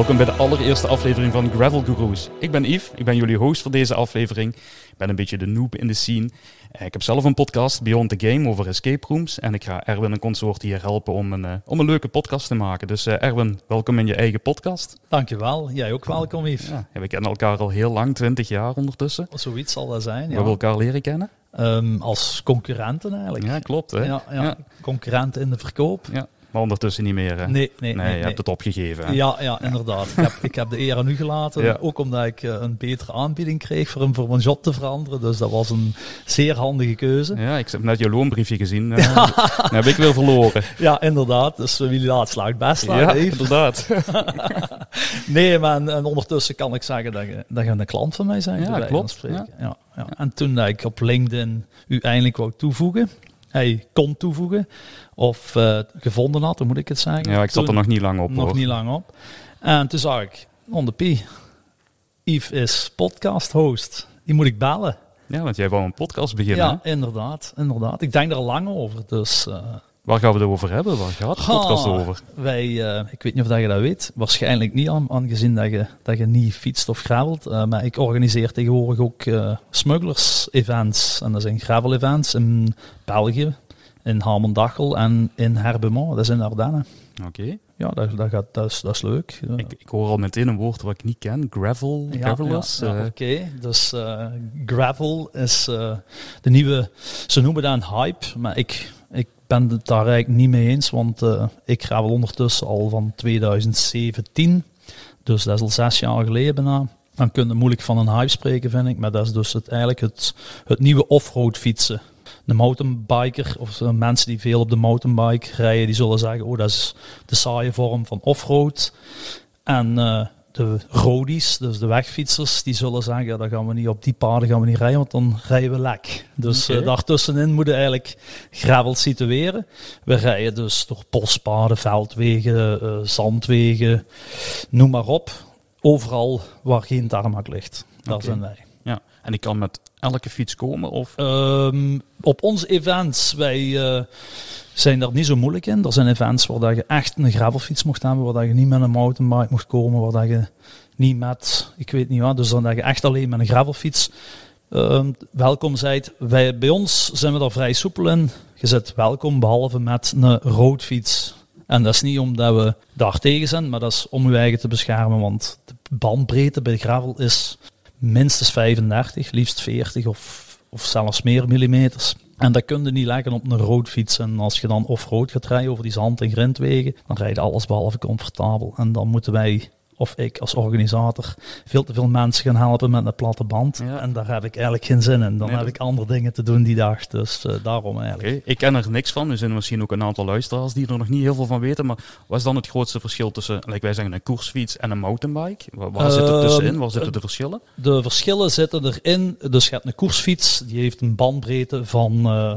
Welkom bij de allereerste aflevering van Gravel Gurus. Ik ben Yves, ik ben jullie host voor deze aflevering. Ik ben een beetje de noob in de scene. Eh, Ik heb zelf een podcast, Beyond the Game, over escape rooms. En ik ga Erwin en consort hier helpen om een, eh, om een leuke podcast te maken. Dus eh, Erwin, welkom in je eigen podcast. Dankjewel. Jij ook welkom, Yves. Ja, we kennen elkaar al heel lang, 20 jaar ondertussen. Zoiets zal dat zijn. We Ja. hebben elkaar leren kennen. Ehm, als concurrenten eigenlijk. Ja, klopt. Hè? Ja, ja. Ja. concurrenten in de verkoop. Ja, Maar ondertussen niet meer. Hè? Nee, nee, Nee, nee. je hebt het opgegeven. hè? Ja, ja, inderdaad. Ik heb, ik heb de eer aan u gelaten. Ja. Ook omdat ik eh, een betere aanbieding kreeg voor hem voor mijn job te veranderen. Dus dat was een zeer handige keuze. Ja, ik heb net je loonbriefje gezien. eh, Dat heb ik weer verloren. Ja, inderdaad. Dus wie laat slaagt best. Ja, inderdaad. Nee, maar en, en ondertussen kan ik zeggen dat je, dat je een klant van mij bent. Ja, klopt. Ja. Ja, En toen dat ik op LinkedIn u eindelijk wou toevoegen, hij kon toevoegen, of eh, gevonden had, hoe moet ik het zeggen? Ja, ik zat er nog niet lang op. nog hoor. niet lang op. En toen zag ik, on de P, Yves is podcast host. Die moet ik bellen. Ja, want jij wou een podcast beginnen. Ja, hè? inderdaad, inderdaad. Ik denk er al lang over, dus... eh, Waar gaan we het over hebben? Waar gaat de podcast over? Wij, eh, ik weet niet of dat je dat weet, waarschijnlijk niet, aan- aangezien dat je, dat je niet fietst of gravelt. eh, maar ik organiseer tegenwoordig ook eh smugglers-events. En dat zijn gravel-events in België, in Hamendachel en in Herbemont, dat is in Ardennen. Oké. Ja, dat, dat, gaat, dat, is, dat is leuk. Ik, ik hoor al meteen een woord wat ik niet ken. Gravel, Ja, gravelers. ja, ja, Oké, dus gravel is de nieuwe, ze noemen dat een hype, maar ik ben het daar eigenlijk niet mee eens, want eh, ik gravel ondertussen al van 2017, dus dat is al zes jaar geleden bijna. Dan kun je moeilijk van een hype spreken, vind ik, maar dat is dus eigenlijk het, het nieuwe offroad fietsen. De mountainbiker, of eh, mensen die veel op de mountainbike rijden, die zullen zeggen, oh dat is de saaie vorm van offroad. En eh, de roadies, dus de wegfietsers, die zullen zeggen, ja, dan gaan we niet op die paden gaan we niet rijden, want dan rijden we lek. Dus eh, daartussenin moeten we eigenlijk gravel situeren. We rijden dus door bospaden, veldwegen, eh, zandwegen, noem maar op. Overal waar geen tarmac ligt. Daar zijn wij. ja. En ik kan met elke fiets komen? Of... Ehm, op onze events, wij eh, zijn daar niet zo moeilijk in. Er zijn events waar dat je echt een gravelfiets mocht hebben, waar dat je niet met een mountainbike mocht komen, waar dat je niet met, ik weet niet wat, dus dan dat je echt alleen met een gravelfiets ehm, welkom zijt. Wij, bij ons zijn we daar vrij soepel in. Je zit welkom, behalve met een roodfiets. En dat is niet omdat we daar tegen zijn, maar dat is om je eigen te beschermen, want de bandbreedte bij gravel is minstens 35, liefst 40 of, of zelfs meer millimeters. En dat kun je niet leggen op een roodfiets. En als je dan off-road gaat rijden over die zand- en grindwegen, dan rijd je alles behalve comfortabel. En dan moeten wij, of ik als organisator, veel te veel mensen gaan helpen met een platte band. Ja. En daar heb ik eigenlijk geen zin in. Dan Nee, heb dat- ik andere dingen te doen die dag. Dus eh, daarom eigenlijk. Ik ken er niks van. Er zijn misschien ook een aantal luisteraars die er nog niet heel veel van weten. Maar wat is dan het grootste verschil tussen, like wij zeggen, een koersfiets en een mountainbike? Waar, waar zit het tussenin? Waar zitten de verschillen? De verschillen zitten erin. Dus je hebt een koersfiets, die heeft een bandbreedte van eh,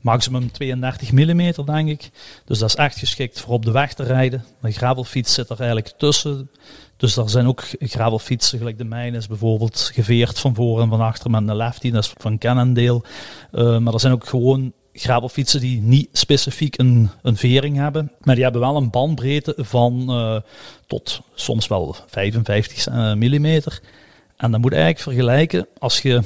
maximum 32 mm, denk ik. Dus dat is echt geschikt voor op de weg te rijden. Een gravelfiets zit er eigenlijk tussen. Dus er zijn ook gravelfietsen, gelijk de mijne is bijvoorbeeld geveerd van voor en van achter met een lefty, dat is van Cannondale. Eh, maar er zijn ook gewoon gravelfietsen die niet specifiek een, vering hebben, maar die hebben wel een bandbreedte van eh, tot soms wel 55 mm. En dan moet eigenlijk vergelijken, als je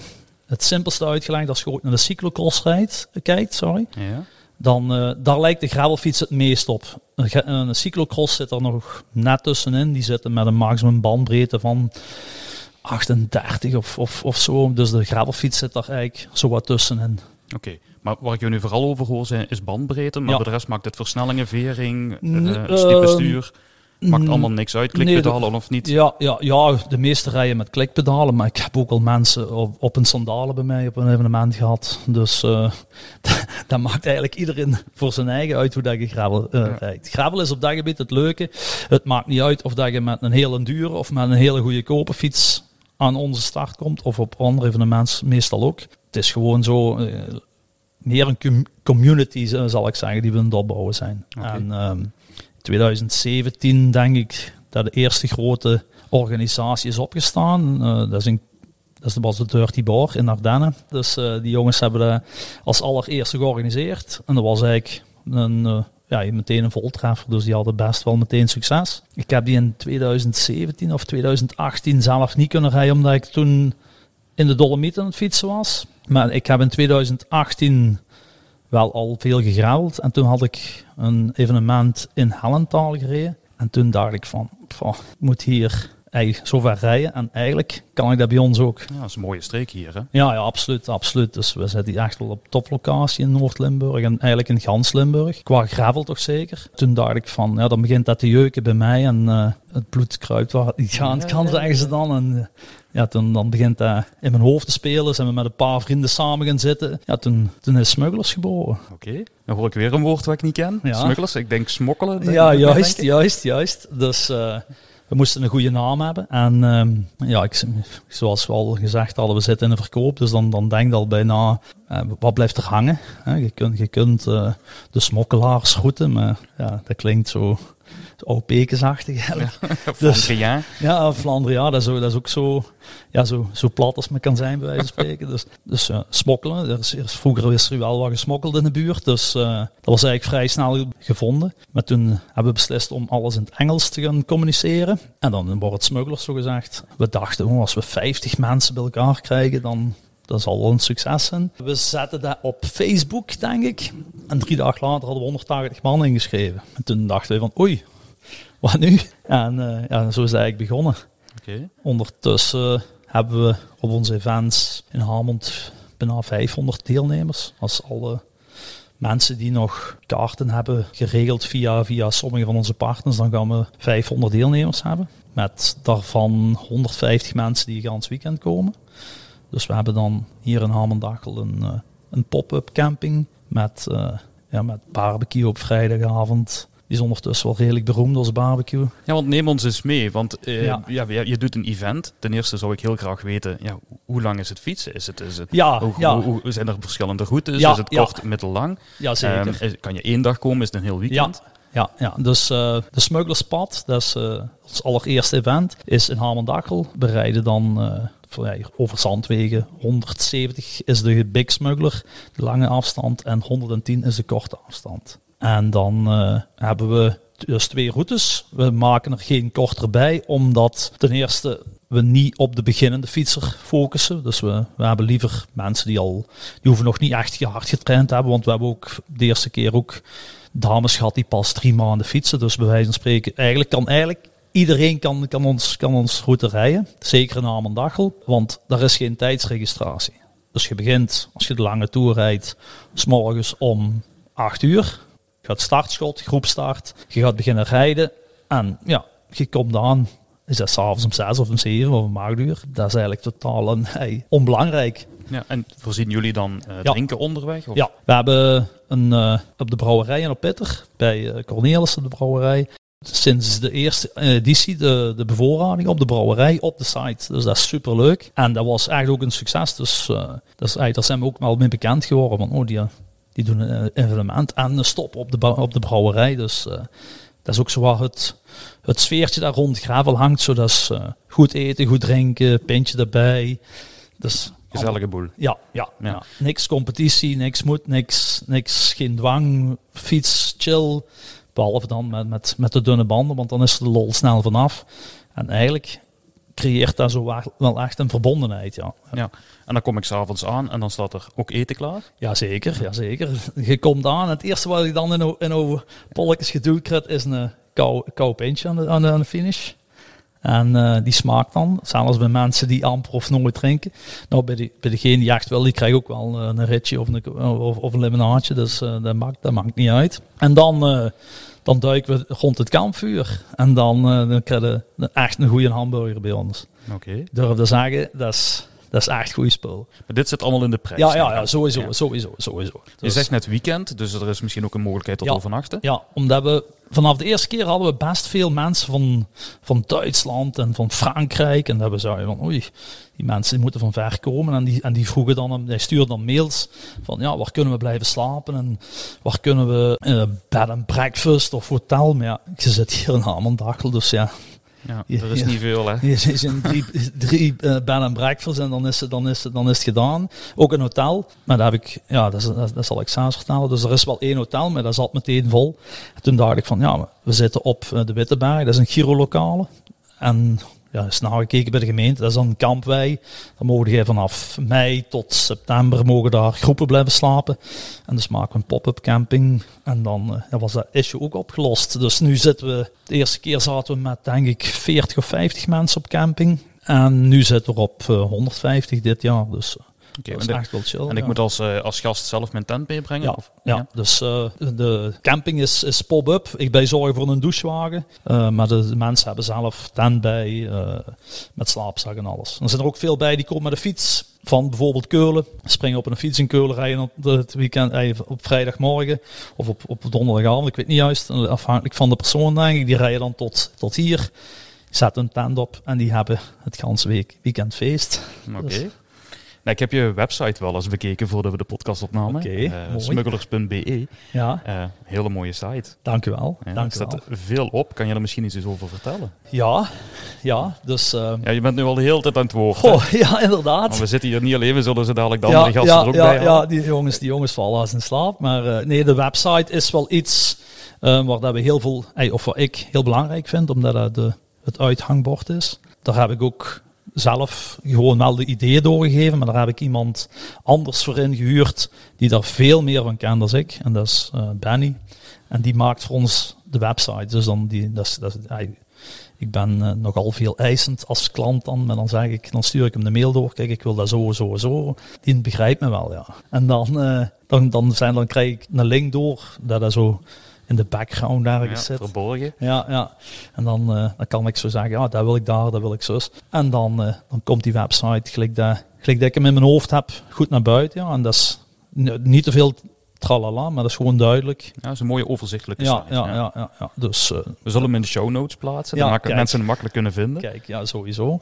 het simpelste uitgelegd, als je ooit naar de cyclocross rijdt, kijkt, sorry, Ja. dan eh, daar lijkt de gravelfiets het meest op. Een, cyclocross zit er nog net tussenin. Die zitten met een maximum bandbreedte van 38 of, of, of zo. Dus de gravelfiets zit daar eigenlijk zo wat tussenin. Oké, maar waar ik je nu vooral over hoor zijn, is bandbreedte. Maar Ja. voor de rest maakt het versnellingen, vering, uh, ehm, stuur. Maakt mm, allemaal niks uit. nee, Klikpedalen of niet? Ja, ja, ja, de meeste rijden met klikpedalen, maar ik heb ook al mensen op, op een sandalen bij mij op een evenement gehad. Dus eh dat maakt eigenlijk iedereen voor zijn eigen uit hoe dat je gravel eh, Ja. rijdt. Gravel is op dat gebied het leuke. Het maakt niet uit of dat je met een hele dure of met een hele goede kopen fiets aan onze start komt, of op andere evenementen meestal ook. Het is gewoon zo, eh, meer een com- community zal ik zeggen, die we aan het opbouwen zijn. En ehm 2017 denk ik dat de eerste grote organisatie is opgestaan. Eh, dat, is een, dat was de Dirty Bar in Ardennen. Dus eh, die jongens hebben dat als allereerste georganiseerd. En dat was eigenlijk een, eh, ja, meteen een voltreffer, dus die hadden best wel meteen succes. Ik heb die in 2017 of 2018 zelf niet kunnen rijden, omdat ik toen in de Dolomieten aan het fietsen was. Maar ik heb in 2018 wel al veel gegraveld. En toen had ik een evenement in Hellentaal gereden. En toen dacht ik van, ik moet hier eigenlijk zo ver rijden. En eigenlijk kan ik dat bij ons ook. Ja, dat is een mooie streek hier, hè? Ja, ja absoluut, absoluut. Dus we zitten echt wel op toplocatie in Noord-Limburg en eigenlijk in gans Limburg. Qua gravel toch zeker. Toen dacht ik van, ja, dan begint dat te jeuken bij mij en uh, het bloed kruipt waar het niet gaan kan, zeggen ze dan. En uh, ja, toen dan begint dat in mijn hoofd te spelen. Zijn we met een paar vrienden samen gaan zitten. Ja, toen, toen is Smugglers geboren. Oké, dan hoor ik weer een woord wat ik niet ken. Ja. Smugglers, ik denk smokkelen. Denk ja, juist, juist, juist. Dus... Uh, we moesten een goede naam hebben. En um, ja, ik, zoals we al gezegd hadden, we zitten in de verkoop. Dus dan, dan denk je al bijna, uh, wat blijft er hangen? je kunt, je kunt uh, de smokkelaars groeten, maar ja, dat klinkt zo OP-achtig eigenlijk. Dus, Flandria. Ja, Flandria, dat is, ook, dat is ook zo, ja, zo, zo plat als men kan zijn, bij wijze van spreken. Dus, dus uh, smokkelen. Er is, er is, vroeger is er wel wat gesmokkeld in de buurt, dus uh, dat was eigenlijk vrij snel gevonden. Maar toen hebben we beslist om alles in het Engels te gaan communiceren. En dan wordt het smugglers zo gezegd. We dachten, oh, als we 50 mensen bij elkaar krijgen, dan dat zal wel een succes zijn. We zetten dat op Facebook, denk ik. En drie dagen later hadden we 180 man ingeschreven. En toen dachten we van, oei, wat nu? En uh, ja, zo is het eigenlijk begonnen. Okay. Ondertussen hebben we op onze events in Hamond bijna 500 deelnemers. Als alle mensen die nog kaarten hebben geregeld via, via sommige van onze partners, dan gaan we 500 deelnemers hebben. Met daarvan 150 mensen die gans weekend komen. Dus we hebben dan hier in Hamendachel een, uh, een pop-up camping met, uh, ja, met barbecue op vrijdagavond. Is ondertussen wel redelijk beroemd als barbecue. Ja, want neem ons eens mee. Want uh, ja. ja. je doet een event. Ten eerste zou ik heel graag weten, ja, hoe lang is het fietsen? Is het, is het, ja, hoe, ja. Hoe, hoe, zijn er verschillende routes? is het kort, middellang? Ja, zeker. Um, kan je één dag komen? Is het een heel weekend? Ja, ja, dus uh, de Smugglerspad, dat is uh, ons allereerste event, is in Hamendachel. We rijden dan uh, over zandwegen. 170 is de big smuggler, de lange afstand, en 110 is de korte afstand. En dan hebben we dus twee routes. We maken er geen korter bij, omdat ten eerste we niet op de beginnende fietser focussen. Dus we, hebben liever mensen die al, die hoeven nog niet echt hard getraind te hebben, want we hebben ook de eerste keer ook dames gehad die pas drie maanden fietsen. Dus bij wijze van spreken, eigenlijk kan eigenlijk iedereen kan, kan, ons, kan ons route rijden. Zeker in Amendachel, want daar is geen tijdsregistratie. Dus je begint, als je de lange tour rijdt, s morgens om 8 uur. Je gaat startschot, groepstart. Je gaat beginnen rijden. En ja, je komt aan. Is dat s'avonds om 6 of om 7 of om 8 uur? Dat is eigenlijk totaal een, hey, onbelangrijk. Ja, en voorzien jullie dan uh, drinken ja. onderweg? Of? Ja, we hebben een, uh, op de brouwerij en op Pitter, bij uh, Cornelissen de brouwerij, sinds de eerste editie de, de bevoorrading op de brouwerij op de site. Dus dat is super leuk. En dat was eigenlijk ook een succes. Dus uh, dat is, daar zijn we ook wel mee bekend geworden. Van, oh, die, die doen een evenement en een stop op de, op de brouwerij. Dus uh, dat is ook zo wat het, het sfeertje daar rond gravel hangt. Zodat is uh, goed eten, goed drinken, pintje erbij. Dus Gezellige boel. Ja, ja, ja. ja. Niks competitie, niks moet, niks, niks, geen dwang, fiets, chill. Behalve dan met, met, met de dunne banden, want dan is de lol snel vanaf. En eigenlijk creëert dat zo wel echt een verbondenheid, ja. Ja, en dan kom ik s'avonds aan en dan staat er ook eten klaar? Jazeker, ja, zeker. Je komt aan het eerste wat ik dan in, in oude polletjes geduwd krijg is een kou, kou pintje aan de, aan de, aan de finish. En uh, die smaakt dan, zelfs bij mensen die amper of nooit drinken. Nou, bij, die, bij degene die echt wil, die krijgt ook wel uh, een ritje of een, of, of een limonaadje. Dus uh, dat, maakt, dat maakt niet uit. En dan, dan duiken we rond het kampvuur. En dan, dan krijg je echt een goede hamburger bij ons. Oké. Okay. Durf te zeggen, dat is... Dat is echt goede spul. Maar dit zit allemaal in de prijs. Ja, ja, ja sowieso, ja. sowieso, sowieso. Dus je zegt net weekend, dus er is misschien ook een mogelijkheid tot ja, overnachten. Ja, omdat we vanaf de eerste keer hadden we best veel mensen van, van Duitsland en van Frankrijk. En we zeiden van, oei, die mensen moeten van ver komen. En die, en die vroegen dan, die stuurden dan mails van, ja, waar kunnen we blijven slapen? En waar kunnen we uh, bed and breakfast of hotel? Maar ja, je zit hier in Hamendachel, dus ja, Ja, er is ja. niet veel, hè? Je is in drie, drie eh, bed and breakfast en dan is, het, dan, is het, dan is het gedaan. Ook een hotel, maar daar heb ik, ja, dat, is, dat, dat zal ik zelfs vertellen. Dus er is wel één hotel, maar dat zat meteen vol. En toen dacht ik van, ja, we zitten op eh, de Witteberg, dat is een Giro-lokale. En ja, is nagekeken bij de gemeente, dat is dan een kampwei. Dan mogen je vanaf mei tot september mogen daar groepen blijven slapen. En dus maken we een pop-up camping. En dan eh, was dat issue ook opgelost. Dus nu zitten we, de eerste keer zaten we met denk ik 40 of 50 mensen op camping. En nu zitten we op eh, 150 dit jaar. Dus dat is echt wel chill. en ik moet als, eh, als gast zelf mijn tent meebrengen? Ja, Of? ja, dus eh, de camping is, is pop-up. Ik ben zorgen voor een douchewagen. Eh, maar de, mensen hebben zelf tent bij, met slaapzak en alles. Er zijn er ook veel bij die komen met de fiets. Van bijvoorbeeld Keulen. Springen op een fiets in Keulen rijden op het weekend, op vrijdagmorgen. Of op, op donderdagavond, ik weet niet juist. Afhankelijk van de persoon denk ik. Die rijden dan tot, tot hier. Zetten een tent op en die hebben het ganse week weekend feest. Oké. Dus- Nou, ik heb je website wel eens bekeken voordat we de podcast opnamen. Eh, smugglers.be. Ja, Eh, hele mooie site. dank u wel. Ja, er dank staat wel. veel op. Kan je er misschien iets over vertellen? Ja, ja, dus... eh, Ja, je bent nu al de hele tijd aan het woord. Goh, ja, inderdaad. Maar we zitten hier niet alleen, we zullen ze dadelijk de ja, andere gasten ja, er ook ja, bij ja, die jongens, die jongens vallen als in slaap. Maar nee, de website is wel iets waar dat we heel veel, of wat ik heel belangrijk vind, omdat dat de, het uithangbord is. Daar heb ik ook zelf gewoon wel de ideeën doorgegeven, maar daar heb ik iemand anders voor ingehuurd die daar veel meer van kent dan ik. En dat is eh, Benny. En die maakt voor ons de website. Dus dan die, dat is, dat ik ben eh, nogal veel eisend als klant dan, maar dan zeg ik, dan stuur ik hem de mail door. Kijk, ik wil dat zo, zo, zo. Die begrijpt me wel, ja. En dan, eh, dan, dan, zijn, dan krijg ik een link door dat dat zo in de background Ja, ergens zit. verborgen. Ja, ja. En dan, eh, dan kan ik zo zeggen, ja, dat wil ik daar, dat wil ik zus. En dan, eh, dan komt die website, gelijk dat, gelijk dat ik hem in mijn hoofd heb, goed naar buiten. Ja. En dat is niet te veel tralala, maar dat is gewoon duidelijk. Ja, dat is een mooie overzichtelijke Ja, site. ja, ja, ja, ja. Dus eh, We zullen hem in de show notes plaatsen, dan maken kijk. mensen hem makkelijk kunnen vinden. kijk, ja, sowieso.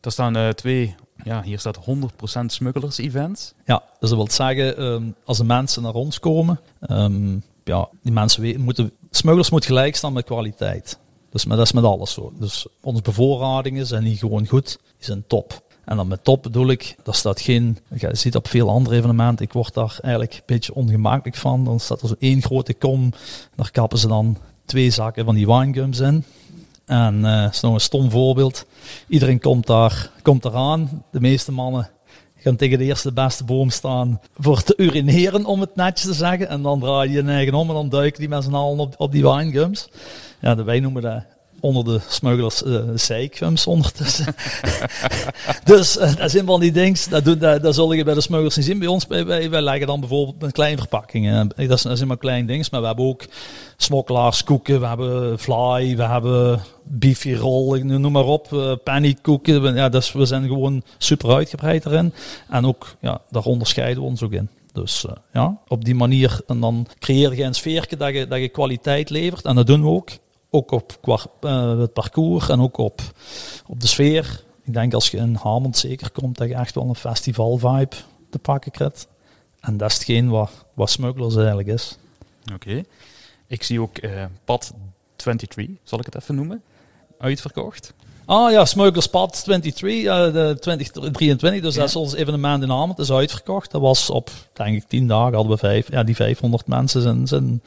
Er staan twee, ja, hier staat 100% smugglers events. Ja, dus dat wil zeggen, ehm, als de mensen naar ons komen, ehm, ja, die mensen moeten, smugglers moet gelijk staan met kwaliteit. Dus maar dat is met alles zo. Dus onze bevoorradingen zijn niet gewoon goed, die zijn top. En dan met top bedoel ik, daar staat geen, je ziet op veel andere evenementen, ik word daar eigenlijk een beetje ongemakkelijk van. Dan staat er zo één grote kom, daar kappen ze dan twee zakken van die winegums in. En eh dat is nog een stom voorbeeld. Iedereen komt daar, komt eraan. De meeste mannen gaan tegen de eerste beste boom staan voor te urineren, om het netjes te zeggen. En dan draai je je eigen om en dan duiken die met z'n allen op, op die winegums. Ja, de- wij noemen dat onder de smugglers eh zijgums ondertussen. dus eh, dat een van die dingen, dat, doet- dat, dat zul je bij de smugglers niet zien. Bij ons, wij, wij leggen dan bijvoorbeeld een kleine verpakking. eh, Dat, is, zijn maar kleine dingen, maar we hebben ook smokkelaars, koeken, we hebben fly, we hebben beefy roll, noem maar op, eh pannikoeken. We- Ja, dus we zijn gewoon super uitgebreid erin. En ook, ja, daar onderscheiden we ons ook in. Dus eh, ja, op die manier. En dan creëer je een sfeerke dat je, dat je kwaliteit levert. En dat doen we ook. Ook op qua, eh, het parcours en ook op, op de sfeer. Ik denk als je in Hamond zeker komt, dat je echt wel een festival vibe te pakken krijgt. En dat is hetgeen wat, wat Smugglers eigenlijk is. Oké. Ik zie ook eh, Pad 23, zal ik het even noemen. Uitverkocht. Ah ja, Smugglers Pad 23, eh, de 2023. Dus Ja. dat is ons evenement in Hamond. is uitverkocht. Dat was op, denk ik, 10 dagen hadden we vijf. Ja, die 500 mensen zijn, zijn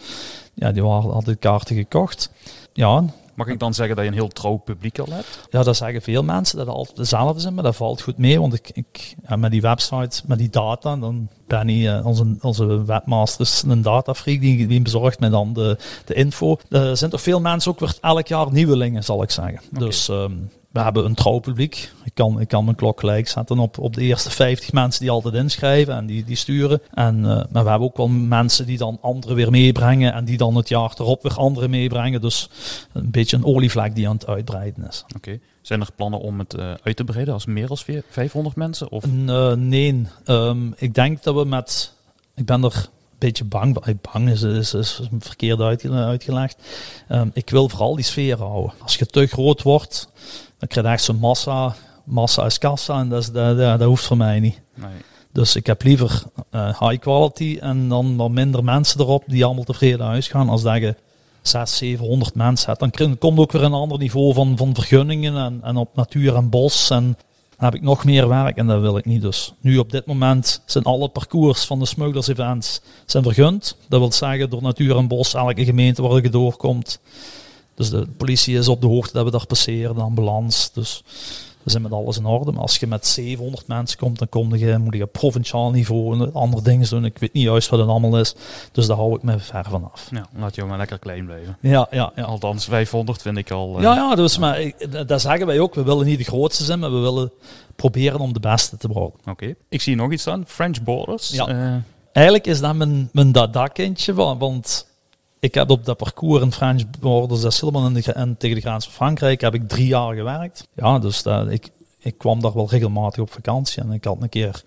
ja, die waren, hadden kaarten gekocht. Ja, Mag ik dan zeggen dat je een heel trouw publiek al hebt? ja, dat zeggen veel mensen dat het altijd dezelfde zijn, maar dat valt goed mee. Want ik, met die website, met die data, dan Benny, eh, onze, onze webmaster, is een datafreak, die, die bezorgt mij dan de, de info. Er zijn toch veel mensen ook weer elk jaar nieuwelingen, zal ik zeggen. Dus ehm, we hebben een trouw publiek. Ik kan, ik kan mijn klok gelijk zetten op, op de eerste 50 mensen die altijd inschrijven en die, die sturen. En, eh, maar we hebben ook wel mensen die dan anderen weer meebrengen en die dan het jaar erop weer anderen meebrengen. Dus een beetje een olievlek die aan het uitbreiden is. Oké. Zijn er plannen om het eh, uit te breiden als meer dan 500 mensen? Of? Eh, nee, Ehm, ik denk dat we met. Ik ben er beetje bang. Eh, Bang is, is, is verkeerd uitge- uitgelegd. Ehm, ik wil vooral die sfeer houden. Als je te groot wordt, dan krijg je echt zo'n massa. Massa is kassa en dat, is, dat, dat, dat hoeft voor mij niet. Nee. Dus ik heb liever eh, high quality en dan wat minder mensen erop die allemaal tevreden naar huis gaan. Als dat je 600, 700 mensen hebt, dan komt ook weer een ander niveau van, van vergunningen en, en op natuur en bos. En dan heb ik nog meer werk en dat wil ik niet. Dus nu op dit moment zijn alle parcours van de smugglers events zijn vergund. Dat wil zeggen door natuur en bos, elke gemeente waar je doorkomt. Dus de politie is op de hoogte dat we daar passeren, de ambulance. Dus we zijn met alles in orde. Maar als je met 700 mensen komt, dan kom je, moet je op provinciaal niveau en andere dingen doen. Ik weet niet juist wat het allemaal is. Dus daar hou ik me ver van af. Ja, laat je maar lekker klein blijven. Ja, ja, ja. Althans, 500 vind ik al... eh, Ja, ja, dus, maar ik- dat zeggen wij ook. We willen niet de grootste zijn, maar we willen proberen om de beste te worden. Oké. Ik zie nog iets staan. French Borders. Ja. Eh, Eigenlijk is dat mijn, mijn dada-kindje, wa- want ik heb op dat parcours in French Borders, dat gra- en tegen de grens van Frankrijk, heb ik drie jaar gewerkt. Ja, dus dat, ik, ik kwam daar wel regelmatig op vakantie en ik had een keer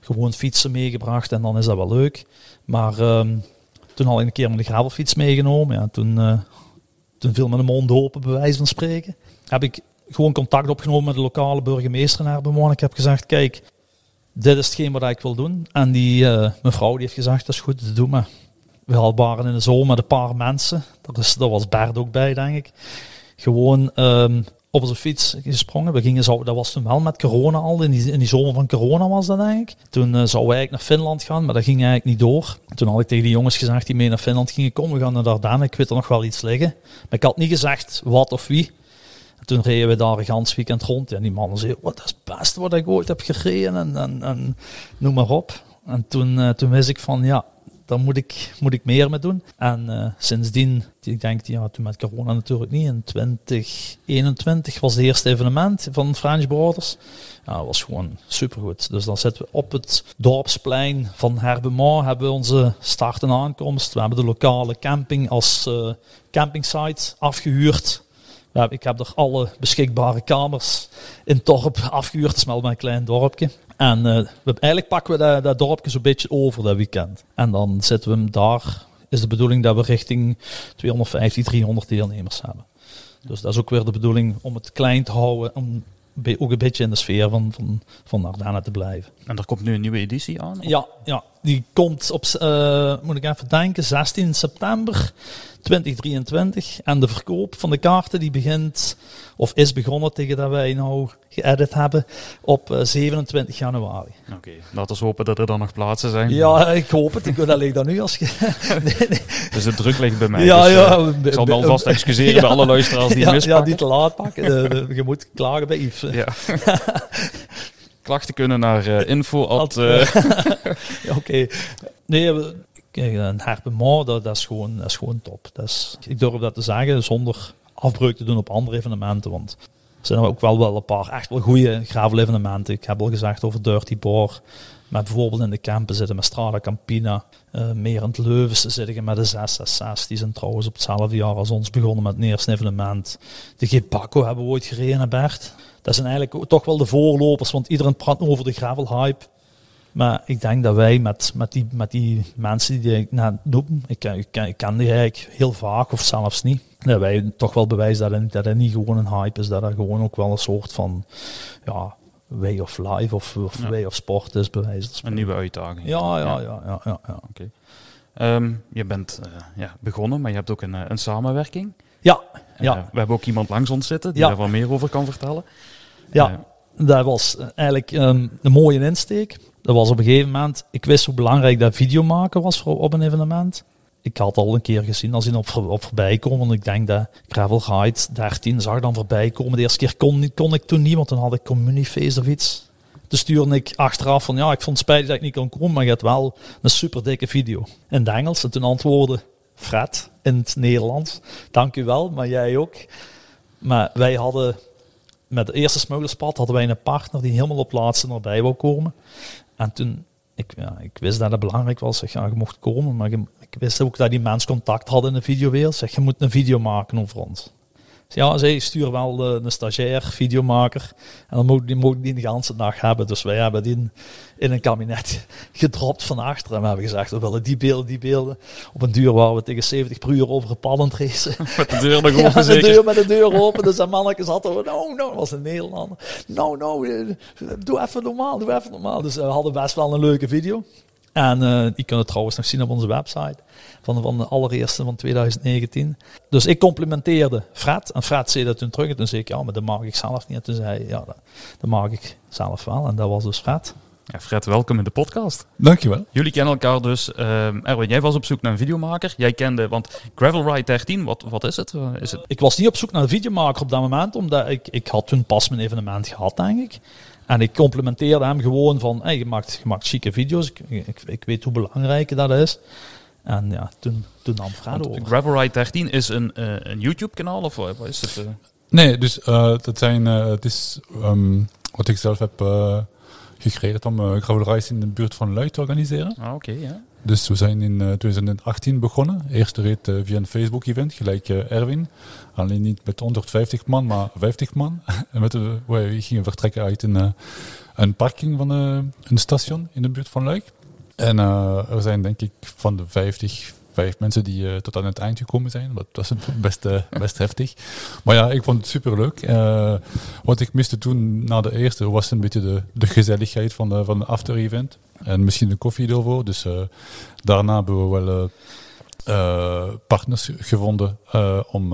gewoon fietsen meegebracht en dan is dat wel leuk. Maar ehm, toen ik een keer mijn gravelfiets meegenomen. Ja, toen, eh, toen viel mijn mond open, bij wijze van spreken. Heb ik gewoon contact opgenomen met de lokale burgemeester en haar bewoner. Ik heb gezegd, kijk, dit is hetgeen wat ik wil doen. En die eh, mevrouw die heeft gezegd, dat is goed, doe maar. We waren in de zomer met een paar mensen. Daar, is, daar was Bert ook bij, denk ik. Gewoon ehm, op onze fiets gesprongen. We gingen zo, dat was toen wel met corona al. In die, in die zomer van corona was dat eigenlijk. Toen eh, zouden wij eigenlijk naar Finland gaan, maar dat ging eigenlijk niet door. Toen had ik tegen die jongens gezegd die mee naar Finland gingen. Kom, we gaan naar Dardenne. Ik weet er nog wel iets liggen. Maar ik had niet gezegd wat of wie. En toen reden we daar een gans weekend rond. En die mannen zeiden, wat dat is het beste wat ik ooit heb gereden. En, en, en noem maar op. En toen, eh, toen wist ik van, ja, daar moet ik, moet ik meer mee doen. En eh, sindsdien, ik denk, ja, toen met corona natuurlijk niet. In 2021 was het eerste evenement van French Borders. Ja, dat was gewoon supergoed. Dus dan zitten we op het dorpsplein van Herbemont. Hebben we onze start en aankomst. We hebben de lokale camping als eh campingsite afgehuurd. We hebben- ik heb er alle beschikbare kamers in het dorp afgehuurd. Het is wel een klein dorpje. En eh, we, eigenlijk pakken we dat, dat dorpje zo'n beetje over dat weekend. En dan zitten we hem daar. Is de bedoeling dat we richting 250, 300 deelnemers hebben. Dus dat is ook weer de bedoeling om het klein te houden. Om ook een beetje in de sfeer van, van, van Ardenne te blijven. en er komt nu een nieuwe editie aan. Ja, ja die komt op, eh, moet ik even denken, 16 september 2023. En de verkoop van de kaarten die begint, of is begonnen tegen dat wij nou geëdit hebben, op eh, 27 januari. Oké, laten we hopen dat er dan nog plaatsen zijn. Ja, ik hoop het. Ik wil alleen dan nu als je... nee, nee. Dus de druk ligt bij mij. Ja, dus, eh, ja. ik zal me alvast excuseren bij alle luisteraars die het ja, ja, mispakken. niet te laat pakken. Je moet klagen bij Yves. Ja. Klachten kunnen naar eh, info. at, eh, Ja, Oké. Nee, een herpement, dat, dat, is gewoon, dat is gewoon top. Dat is, ik durf dat te zeggen zonder afbreuk te doen op andere evenementen. Want er zijn ook wel, wel een paar echt wel goede gravel-evenementen. Ik heb al gezegd over Dirty Bar. Maar bijvoorbeeld in de campen zitten met Strada Campina. eh meer in het Leuvense zitten met de 666. Die zijn trouwens op hetzelfde jaar als ons begonnen met het eerste evenement. De Gepacco hebben we ooit gereden, Bert. Dat zijn eigenlijk toch wel de voorlopers. Want iedereen praat over de gravel-hype. Maar ik denk dat wij met, met, die, met die mensen die ik net noem, ik, ken- ik, ken- ik ken die eigenlijk heel vaak of zelfs niet, dat wij toch wel bewijzen dat het, dat het niet gewoon een hype is, dat het gewoon ook wel een soort van ja, way of life of, of Ja. way of sport is, bewijs. van een nieuwe uitdaging. Ja, ja, ja, ja, ja, ja. Oké. Ehm, je bent eh, ja, begonnen, maar je hebt ook een, eh, een samenwerking. Ja, ja, we hebben ook iemand langs ons zitten die daar wat meer over kan vertellen. ja. Eh, Dat was eigenlijk ehm, een mooie insteek. Dat was op een gegeven moment, ik wist hoe belangrijk dat video maken was voor, op een evenement. Ik had al een keer gezien als hij op, op voorbij kwam, want ik denk dat Gravel Ride 13 zag dan voorbij komen. De eerste keer kon, ik toen niet, want toen had ik Communiface of iets. Toen stuurde ik achteraf van, ja, ik vond het spijtig dat ik niet kon komen, maar je hebt wel een super dikke video. In het Engels. En toen antwoordde Fred in het Nederlands, dank u wel, maar jij ook. Maar wij hadden met de eerste smuggelspad hadden wij een partner die helemaal op laatste erbij wou komen. En toen, ik, ja, ik wist dat het belangrijk was. Zeg, je mocht komen, maar ik wist ook dat die mens contact had in de videowereld. Zeg, je moet een video maken over ons. Ja, zij sturen wel de, een stagiair, videomaker. En dan moet die, moet die de hele dag hebben. Dus wij hebben die in, in een kabinet gedropt van achter. En we hebben gezegd, we willen die beelden, die beelden. Op een duur waren we tegen 70 per uur over een racen. met de deur nog Ja, open de zeker. deur met de deur open. Dus dat manneke zat er. No, no, dat was een Nederlander. No, no, eh, doe even normaal, doe even normaal. Dus we hadden best wel een leuke video. En uh, die kunnen trouwens nog zien op onze website van, van de allereerste van 2019. Dus ik complimenteerde Fred en Fred zei dat toen terug en toen zei ik ja, maar dat mag ik zelf niet. En toen zei hij ja, dat, dat mag ik zelf wel en dat was dus Fred. Ja, Fred, welkom in de podcast. Dankjewel. Jullie kennen elkaar dus. Uh, Erwin, jij was op zoek naar een videomaker. Jij kende, want Gravel Ride 13, wat, wat is het? Is het? Ik was niet op zoek naar een videomaker op dat moment, omdat ik, ik had toen pas mijn evenement gehad, denk ik. En ik complimenteerde hem gewoon van, hey, je, maakt, je maakt chique video's, ik, ik, ik weet hoe belangrijk dat is. En ja, toen, toen nam Fred over. Gravel Ride 13 is een, uh, een YouTube-kanaal of wat is het? Uh? Nee, dus uh, dat zijn, het is um, wat ik zelf heb gecreëerd om uh, gravel rides in de buurt van Luik te organiseren. Ah, oké, okay, ja. Dus we zijn in uh, 2018 begonnen. Eerst reed uh, via een Facebook-event, gelijk Erwin. Alleen niet met 150 man, maar 50 man. en we gingen vertrekken uit een, een parking van een station in de buurt van Luik. En er zijn denk ik van de 50, vijf mensen die uh, tot aan het eind gekomen zijn. Dat was best, uh, best heftig. Maar ja, ik vond het super leuk. Uh, wat ik miste toen na de eerste was een beetje de, de gezelligheid van de, van de after-event. En misschien een koffie ervoor. Dus daarna hebben we wel partners gevonden om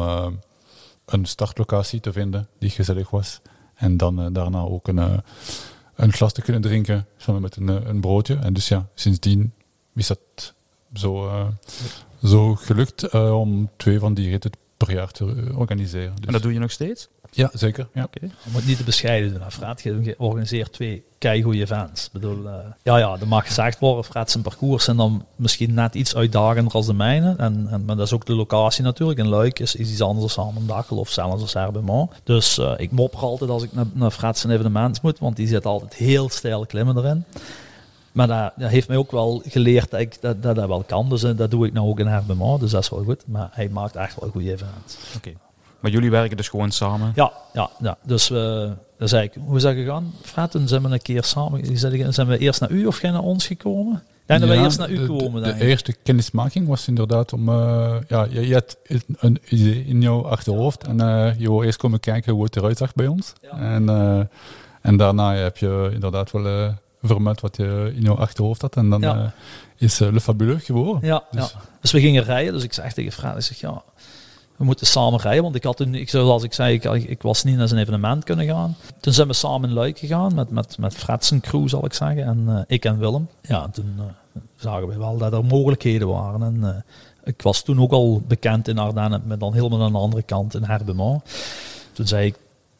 een startlocatie te vinden die gezellig was. En dan daarna ook een, een glas te kunnen drinken samen met een, een broodje. En dus ja, sindsdien is dat zo, uh, zo gelukt uh, om twee van die ritten per jaar te organiseren. Dus en dat doe je nog steeds? Ja, zeker. Ja. Okay. Je moet niet te bescheiden doen. Fred je organiseert twee keigoede events. Ik bedoel, uh, ja, ja, er mag gezegd worden, Fred zijn parcours en dan misschien net iets uitdagender als de mijne. En, en, maar dat is ook de locatie natuurlijk. In Luik is, is iets anders dan Amendachel of zelfs als Herbemont. Dus uh, ik mopper altijd als ik naar, naar zijn evenement moet, want die zit altijd heel stijl klimmen erin. Maar dat, dat, heeft mij ook wel geleerd dat ik dat, dat, dat wel kan. Dus uh, dat doe ik nou ook in Herbema, dus dat is wel goed. Maar hij maakt echt wel goede events. Oké. Okay. Maar jullie werken dus gewoon samen? Ja, ja, ja. dus uh, dat zei ik, hoe is dat gegaan? Fred, toen zijn we een keer samen, zijn we eerst naar u of jij naar ons gekomen? En dan ja, we eerst naar u komen. De, de eerste kennismaking was inderdaad om, uh, ja, je, je had een idee in jouw achterhoofd en uh, je wil eerst komen kijken hoe het eruit zag bij ons. Ja. En, uh, en daarna heb je inderdaad wel vermeld wat je in jouw achterhoofd had. En dan ja. uh, is uh, Le Fabuleux geworden. Ja dus. ja, dus. we gingen rijden. Dus ik zeg tegen Fred, ik zeg ja, we moeten samen rijden. Want ik had toen, ik, zoals ik zei, ik, ik was niet naar zijn evenement kunnen gaan. Toen zijn we samen in Luik gegaan met, met, met Fred's crew, zal ik zeggen. En uh, ik en Willem. Ja, toen zagen we wel dat er mogelijkheden waren. En ik was toen ook al bekend in Ardennen, met dan helemaal aan de andere kant in Herbemont. Toen zei ik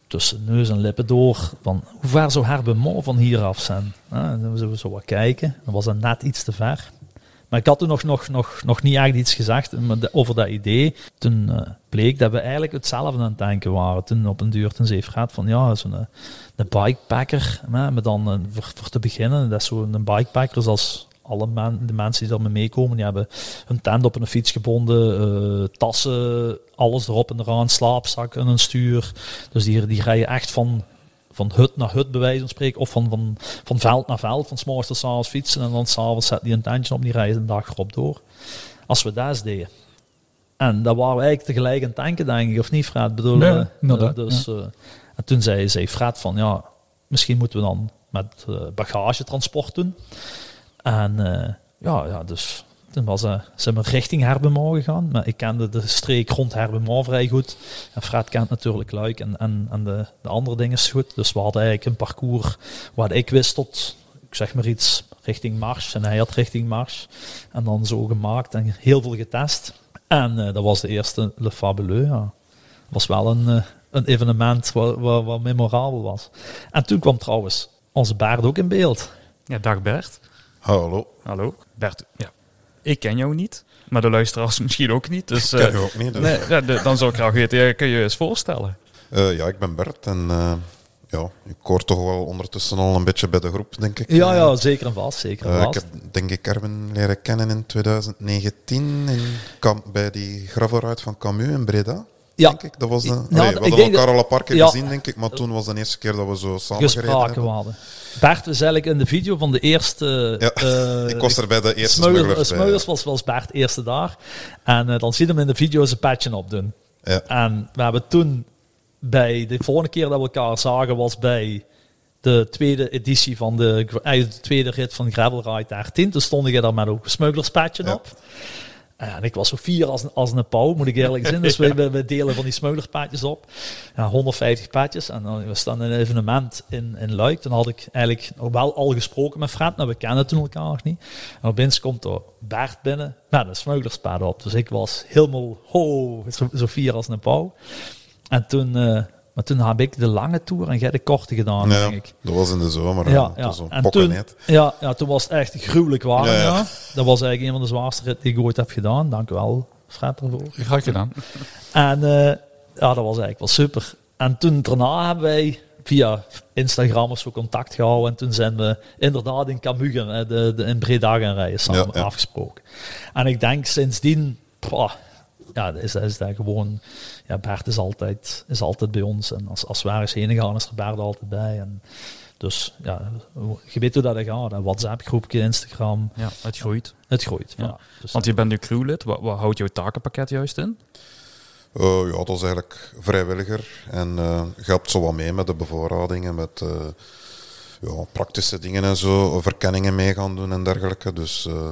tussen neus en lippen door van hoe ver zou Herbemont van hier af zijn. Ja, dan zullen we zo wat kijken. Dan was dat net iets te ver. Maar ik had toen nog, nog, nog, nog niet echt iets gezegd over dat idee. Toen uh, bleek dat we eigenlijk hetzelfde aan het denken waren. Toen op een duur ten zeef gaat van ja, zo'n een, een bikepacker. Maar dan uh, voor, te beginnen, dat is zo'n bikepacker zoals alle de mensen die daarmee meekomen, die hebben een tent op een fiets gebonden, tassen, alles erop en eraan, slaapzak en een stuur. Dus die, die rijden echt van, van hut naar hut, bij wijze van spreken, of van, van, van veld naar veld, van s'morgens tot s'avonds fietsen en dan s'avonds zetten die een tentje op, die rijden een dag erop door. Als we dat eens deden. En dat waren we eigenlijk tegelijk aan het denken, denk ik, of niet, Fred? Bedoel, nee, uh, dus, ja. uh, en toen zei, zei Fred van, ja, misschien moeten we dan met bagagetransport doen. En uh, ja, ja, dus toen was, uh, zijn we richting Herbemont gegaan. Maar ik kende de streek rond Herbemont vrij goed. En Fred kent natuurlijk Luik en, en, en de, de andere dingen goed. Dus we hadden eigenlijk een parcours waar ik wist tot, ik zeg maar iets, richting Mars. En hij had richting Mars. En dan zo gemaakt en heel veel getest. En uh, dat was de eerste Le Fabuleux. Ja. was wel een, een evenement wat, wat, wat memorabel was. En toen kwam trouwens onze Baard ook in beeld. Ja, dag Bert. Hallo. Hallo. Bert, ja. Ik ken jou niet, maar de luisteraars misschien ook niet. Dus, ik ken uh, ook niet. Dus. Nee, ja, de, dan zou ik graag weten, kun je je eens voorstellen? Uh, ja, ik ben Bert en uh, ja, ik hoor toch wel ondertussen al een beetje bij de groep, denk ik. Ja, ja zeker en vast. Zeker en vast. ik heb denk ik Erwin leren kennen in 2019 in, bij die gravelride van Camus in Breda. Ja. Denk ik. Dat was de, nou, we hadden elkaar al een paar keer ja, gezien, denk ik, maar toen was de eerste keer dat we zo samen gereden hebben. hadden. Bert was eigenlijk in de video van de eerste... Ja, uh, ik was er bij de eerste Smuilers. Smuilers was, was Bert eerste daar. En uh, dan zie je hem in de video zijn patchen opdoen. Ja. En we hebben toen bij... De volgende keer dat we elkaar zagen was bij de de tweede editie van de, eh, de tweede rit van Gravel Ride 13. Toen stond ik daar met ook een smugglerspatje Ja. op. En ik was zo fier als, een- als een pauw, moet ik eerlijk zijn. Dus we, we, we delen van die smugglerpaadjes op. Ja, 150 paadjes. En dan, we staan in een evenement in, in Luik. Toen had ik eigenlijk nog wel al gesproken met Fred. Nou, we kennen toen elkaar nog niet. En opeens komt er Bert binnen met een smugglerspad op. Dus ik was helemaal, ho, zo, zo fier als een pauw. En toen, eh, maar toen heb ik de lange tour en jij de korte gedaan, Ja, denk ik. dat was in de zomer. Ja, Ja, En toen, net. ja, ja, toen was het echt gruwelijk warm. Ja, Ja, ja. Dat was eigenlijk een van de zwaarste ritten die ik ooit heb gedaan. Dank u wel, Fred, ervoor. Graag gedaan. En eh, ja, dat was eigenlijk wel super. En toen daarna hebben wij via Instagram of zo contact gehouden. En toen zijn we inderdaad in Camus, eh, de, de, in Breda gaan rijden, samen Ja, ja. afgesproken. En ik denk sindsdien, ja, is, is dat gewoon, ja, Bert is altijd, is altijd bij ons. En als, als we ergens heen gaan, is er Bert altijd bij. En dus ja, je weet hoe dat gaat. Een WhatsApp groepje, Instagram, Ja, het groeit. het groeit. Ja. Ja. Dus, Want je bent nu crewlid. Wat, wat houdt jouw takenpakket juist in? Eh, ja, dat is eigenlijk vrijwilliger. En eh je helpt zo wat mee met de bevoorradingen, met eh, ja, praktische dingen en zo, verkenningen mee gaan doen en dergelijke. Dus eh,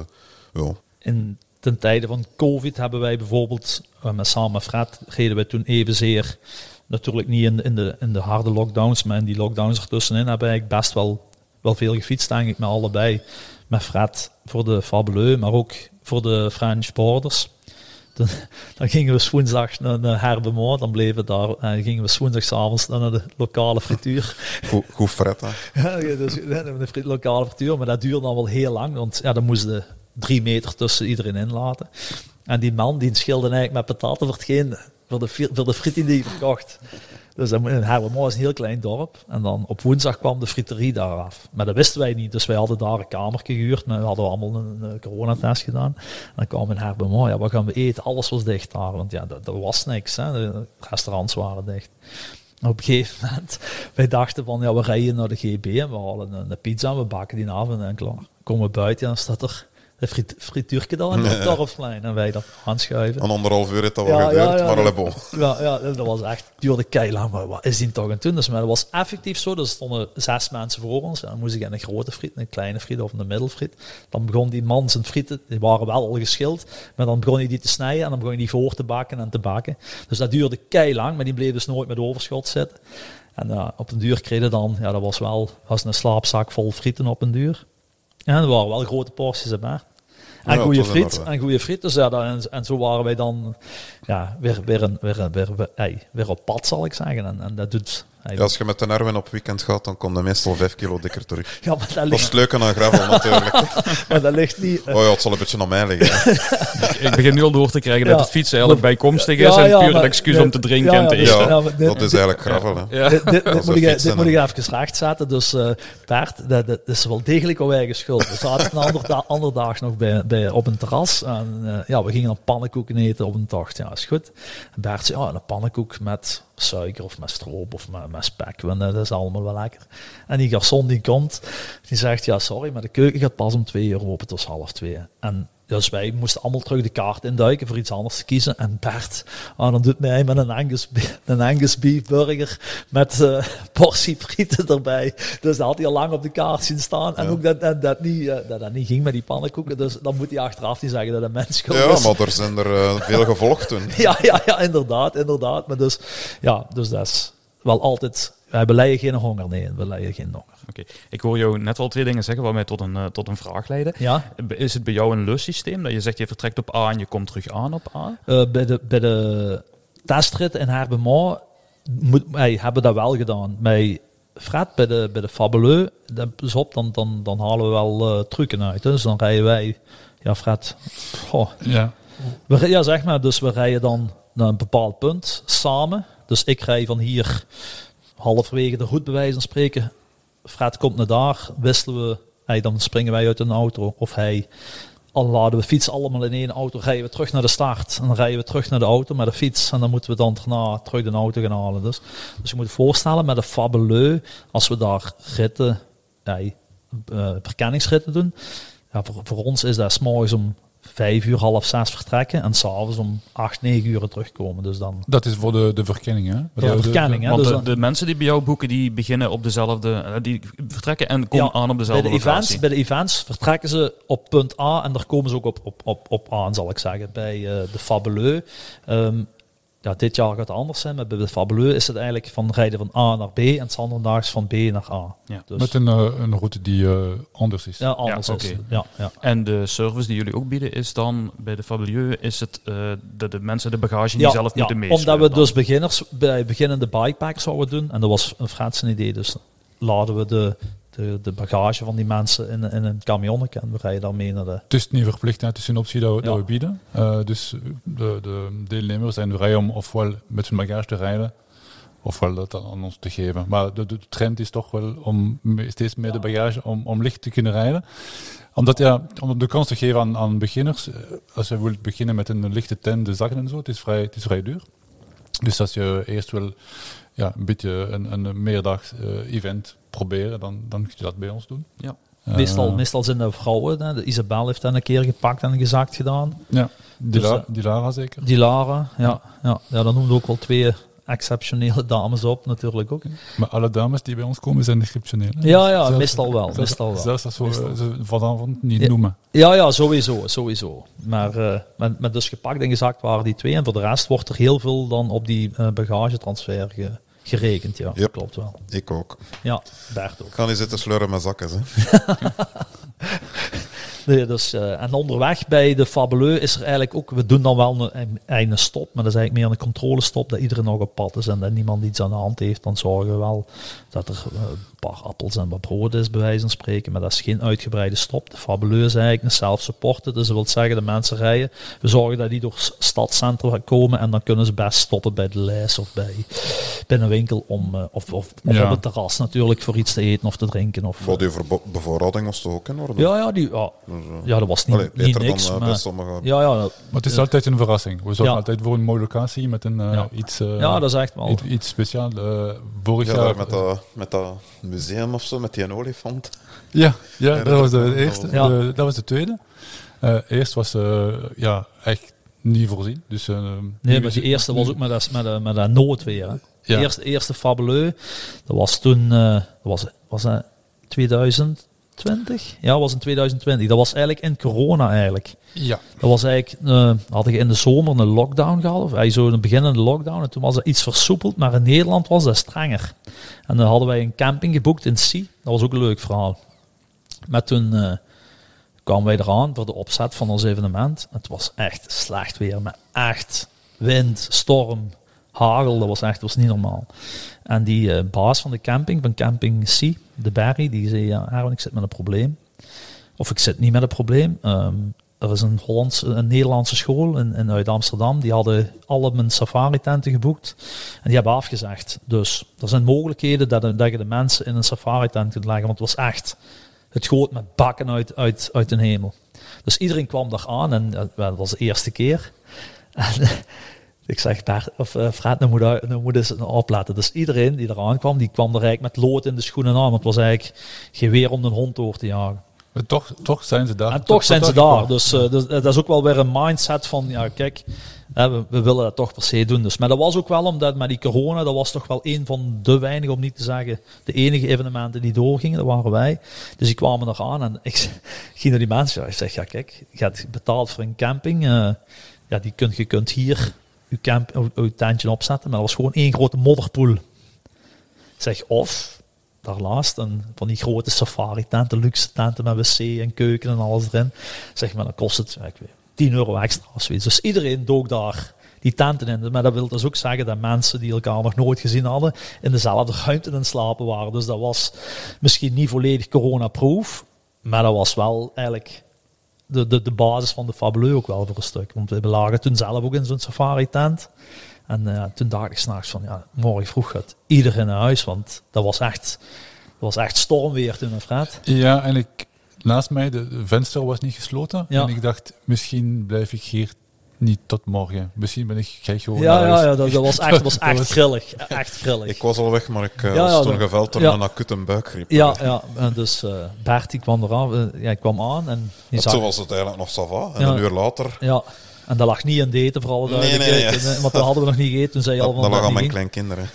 ja, in ten tijde van COVID hebben wij bijvoorbeeld, eh, met samen met Fred, reden wij toen evenzeer, natuurlijk niet in, in, de, in de harde lockdowns, maar in die lockdowns ertussenin hebben wij best wel, wel veel gefietst, denk ik, met allebei. Met Fred voor de Fabuleux, maar ook voor de French Borders. Dan, dan gingen we 's woensdags naar, naar Herbemont, dan bleven we daar, en gingen we 's woensdagsavonds naar de lokale frituur. goed, goed fret, hè. Ja, dus, de lokale frituur, maar dat duurde dan wel heel lang, want ja, dan moesten drie meter tussen iedereen in laten. En die man die schilde eigenlijk met pataten voor, voor, de, voor de friet die hij verkocht. Dus in Herbermoor is een heel klein dorp. En dan op woensdag kwam de friterie daar af. Maar dat wisten wij niet, dus wij hadden daar een kamertje gehuurd. Maar we hadden allemaal een, coronatest gedaan. En dan kwam in Herbermoor, ja, wat gaan we eten? Alles was dicht daar, want ja, dat was niks. Hè. De restaurants waren dicht. Op een gegeven moment, wij dachten van, ja, we rijden naar de GB en we halen een, een pizza en we bakken die avond en klaar. Komen we buiten en dan staat er de frituurtje dan het dorpsplein en wij dat aanschuiven. Een anderhalf uur heeft dat wel Ja, geduurd, ja, maar ja. bon. Ja, ja, dat was echt, duurde keilang, maar wat is die toch toen? Dus, maar dat was effectief zo, er stonden zes mensen voor ons. En dan moest ik in een grote friet, een kleine friet of een middelfriet. Dan begon die man zijn frieten, die waren wel al geschild, maar dan begon hij die te snijden en dan begon hij die voor te bakken en te bakken. Dus dat duurde keilang, maar die bleef dus nooit met overschot zitten. En op een duur kregen dan, ja, dat was wel, was een slaapzak vol frieten op een duur. En er waren wel grote porties erbij. En Ja, goede in friet, en goede friet. Dus ja, en, en zo waren wij dan ja, weer, weer, een, weer, weer, weer, weer op pad, zal ik zeggen. En, en dat doet... Ja, als je met de Erwin op weekend gaat, dan komt hij meestal vijf kilo dikker terug. ja, maar dat Dat is het leuke aan gravel natuurlijk. maar dat ligt niet... eh, Oh ja, het zal een beetje aan mij liggen. Ik begin nu al door te krijgen Ja. dat het fietsen eigenlijk bijkomstig is Ja, en puur een excuus om te drinken ja, en te ja, eten. Ja, Ja, maar dit- dat is eigenlijk gravel. Dit, dit, dit Als moet we ik, dit fietsen moet ik en- even rechtzetten. Dus eh Bert, dat, dat is wel degelijk al eigen schuld. We zaten een ander, da ander dag nog bij, bij, op een terras. En eh, ja, we gingen dan pannenkoeken eten op een tocht. Ja, is goed. En Bert zei, ja, een pannenkoek met suiker of met stroop of met, spek. Want dat is allemaal wel lekker. En die garçon die komt, die zegt, ja, sorry, maar de keuken gaat pas om twee uur open tot half twee. En dus wij moesten allemaal terug de kaart induiken voor iets anders te kiezen. En Bert, ah, dan doet mij met een Angus, een Angus beef burger met eh portie frieten erbij. Dus dat had hij al lang op de kaart zien staan. En Ja. ook dat dat, dat, niet, eh, dat dat niet ging met die pannenkoeken. Dus dan moet hij achteraf niet zeggen dat een mens schuld Ja, is. maar er zijn er eh, veel gevolgd toen. Ja, ja, ja, inderdaad, inderdaad. Maar dus, ja, dus dat is wel altijd... Wij beleiden geen honger, nee, we lijden geen honger. Oké. Ik hoor jou net wel twee dingen zeggen wat mij tot een, eh, tot een vraag leiden. Ja, Is het bij jou een lussysteem dat je zegt je vertrekt op A en je komt terug aan op A? Eh, bij, de, bij de testrit in Herbemont moet, wij hebben dat wel gedaan. Bij Fred, bij de, bij de Fabuleux, dat is op, dan, dan, dan halen we wel eh trucken uit. hè. Dus dan rijden wij, ja Fred, goh, Ja. we, ja zeg maar, dus we rijden dan naar een bepaald punt samen. Dus ik rij van hier halverwege de route bij wijze van spreken. Fred komt naar daar, wisselen we, hey, dan springen wij uit een auto. Of hij, laden we fietsen allemaal in één auto, rijden we terug naar de start. En dan rijden we terug naar de auto met de fiets. En dan moeten we dan daarna terug de auto gaan halen. Dus, dus je moet je voorstellen, met de Fabuleux, als we daar ritten, hey, eh, verkenningsritten doen. Ja, voor, voor ons is dat 's morgens om vijf uur, half zes vertrekken en s'avonds om acht, negen uur terugkomen. Dus dan Dat is voor de, de verkenning, hè? voor De- verkenning. hè. Want Dus de, dan- de mensen die bij jou boeken, die beginnen op dezelfde, eh, die vertrekken en komen Ja, aan op bij dezelfde de, events, bij de events vertrekken ze op punt A en daar komen ze ook op, op, op, op aan, zal ik zeggen. Bij eh, de Fabuleux. ehm, ja, dit jaar gaat het anders zijn, maar bij de Fabuleux is het eigenlijk van rijden van A naar B en het standaardaags van B naar A. Ja. Dus, Met een, eh, een route die eh, anders is. ja, anders Ja, is. Ja, ja. En de service die jullie ook bieden is dan bij de Fabelieu is het eh, de, de mensen de bagage die Ja, zelf ja, moeten meeslepen. Omdat we dan. dus beginners, bij beginnende bikepackers zouden doen. En dat was een Freds idee. Dus laden we de, de, de bagage van die mensen in, in een camionnetje en we rijden daarmee naar de... Het is niet verplicht, hè. het is een optie dat we, dat we bieden. Eh, dus de, de deelnemers zijn vrij om ofwel met hun bagage te rijden, ofwel dat aan ons te geven. Maar de, de trend is toch wel om steeds meer de bagage om, om licht te kunnen rijden. Omdat, ja, om de kans te geven aan, aan beginners, eh, als je wilt beginnen met een lichte tent, de zakken en zo, het is vrij, het is vrij duur. Dus als je eerst wel ja, een beetje een, een meerdags eh, event proberen, dan, dan kun je dat bij ons doen. Ja. Eh, Meestal, meestal zijn de vrouwen. Hè. De Isabel heeft dat een keer gepakt en gezakt gedaan. Ja, die, Dus, La- eh, die Lara zeker. Die Lara, ja. ja. ja dan noemden we ook wel twee exceptionele dames op, natuurlijk ook. Maar alle dames die bij ons komen zijn exceptioneel. hè? Ja, ja, Zelfs- meestal wel. zelfs- Meestal wel. Zelfs als we Meestal. ze vanavond niet Ja. noemen. Ja, ja, sowieso, sowieso. Maar eh, met, met dus gepakt en gezakt waren die twee. En voor de rest wordt er heel veel dan op die eh, bagagetransfer ge- gerekend. Ja, Yep. klopt wel. Ik ook. Ja, ook. Ik ga niet zitten sleuren met zakken. Hè. Nee, dus, eh, en onderweg bij de Fabuleux is er eigenlijk ook, we doen dan wel een, een, een stop, maar dat is eigenlijk meer een controlestop, dat iedereen nog op pad is en dat niemand iets aan de hand heeft. Dan zorgen we wel dat er eh, een paar appels en wat brood is, bij wijze van spreken, maar dat is geen uitgebreide stop. De Fabuleux is eigenlijk een self-supported, dus dat wil zeggen, de mensen rijden, we zorgen dat die door stadscentra komen en dan kunnen ze best stoppen bij de lijst of bij, bij een winkel om, eh, of, of, of Ja. op het terras natuurlijk voor iets te eten of te drinken. Of, Voor die bevoorrading was toch ook in orde? ja, ja, die, ja, eh, ja, dat was niet, Allee, niet niks. Dan, maar, bij sommige... ja, ja, dat, maar het is eh, altijd een verrassing. We zorgen altijd voor een mooie locatie met een eh, iets... ja, dat is echt wel... Iets, speciaal speciaals. vorig jaar... Met dat, met dat museum of zo, met die olifant. Ja, ja, dat, was de eerste. De, dat was de tweede. eerst was ja, echt niet voorzien. Dus, nee, maar die eerste was ook met dat, met, dat, noodweer. De eerste, eerste fabuleux, dat was toen, uh, was, was, uh, 2000, 20? Ja, was in 2020. Dat was eigenlijk in corona eigenlijk. Ja. Dat was eigenlijk, uh, hadden we in de zomer een lockdown gehad, of eigenlijk zo een beginnende lockdown, en toen was dat iets versoepeld, maar in Nederland was dat strenger. En dan hadden wij een camping geboekt in C. Dat was ook een leuk verhaal. Maar toen eh, kwamen wij eraan voor de opzet van ons evenement. Het was echt slecht weer, met echt wind, storm, hagel, dat was echt was niet normaal. En die eh, baas van de camping, van Camping Sea, de Barry, die zei, ja Erwin, ik zit met een probleem. Of ik zit niet met een probleem. Ehm, er is een, Hollands, een Nederlandse school in, in uit Amsterdam. Die hadden alle mijn safari-tenten geboekt. En die hebben afgezegd. Dus er zijn mogelijkheden dat, dat je de mensen in een safari-tent kunt leggen. Want het was echt... Het goot met bakken uit, uit, uit de hemel. Dus iedereen kwam daar aan. En eh, dat was de eerste keer. En ik zeg, Bert, of uh, Fred, nou moet, nou moet eens opletten. Dus iedereen die eraan kwam, die kwam er eigenlijk met lood in de schoenen aan. Want het was eigenlijk geen weer om een hond door te jagen. Maar toch, toch zijn ze daar. En toch zijn ze daar daar. Dus, eh, dus dat is ook wel weer een mindset van, ja kijk, we, we willen dat toch per se doen. Dus, maar dat was ook wel omdat met die corona, dat was toch wel een van de weinige, om niet te zeggen, de enige evenementen die doorgingen, dat waren wij. Dus die kwamen er aan en ik ging naar die mensen, ja, ik zeg, ja kijk, je hebt betaald voor een camping, eh, ja, die kunt, je kunt hier camp, uw, uw tentje opzetten, maar dat was gewoon één grote modderpoel. Zeg, of daarnaast een van die grote safari-tenten, luxe tenten met wc en keuken en alles erin. Zeg maar, dan kost het ik weet, 10 euro extra of zoiets. Dus iedereen dook daar die tenten in. Maar dat wil dus ook zeggen dat mensen die elkaar nog nooit gezien hadden, in dezelfde ruimte het slapen waren. Dus dat was misschien niet volledig corona-proof, maar dat was wel eigenlijk de, de, de basis van de Fabuleux ook wel voor een stuk. Want we lagen toen zelf ook in zo'n safari-tent. En eh, toen dacht ik s'nachts van, ja, morgen vroeg gaat iedereen naar huis, want dat was echt, dat was echt stormweer toen, Fred. Ja, en ik, naast mij, de, de venster was niet gesloten. Ja. En ik dacht, misschien blijf ik hier niet tot morgen. Misschien ben ik gek gewoon Ja, ja, dat, dat was echt, dat was Dat echt grillig. Echt grillig. Ik was al weg, maar ik eh, Ja, was toen dat- geveld door ja. een acute buikgriep. Ja, ja. En dus eh Bert die kwam eraan. eh, ja, ik kwam aan en die En zag... Toen was het eigenlijk nog sava. En Ja. een uur later, Ja. En dat lag niet in daten, voor alle Nee, nee, nee. En, Want dat hadden we nog niet gegeten. Toen zei je al dat, van... dat lag dat aan mijn kleinkinderen.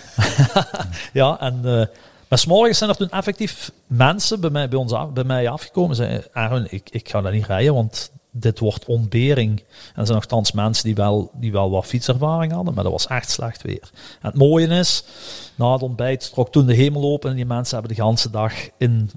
Ja, en... eh maar 's morgens zijn er toen effectief mensen bij mij, bij ons af, bij mij afgekomen. Zeiden, Aaron, ik, ik ga daar niet rijden, want dit wordt ontbering. En er zijn nogthans mensen die wel, die wel wat fietservaring hadden, maar dat was echt slecht weer. En het mooie is, na het ontbijt trok toen de hemel open en die mensen hebben de hele dag in,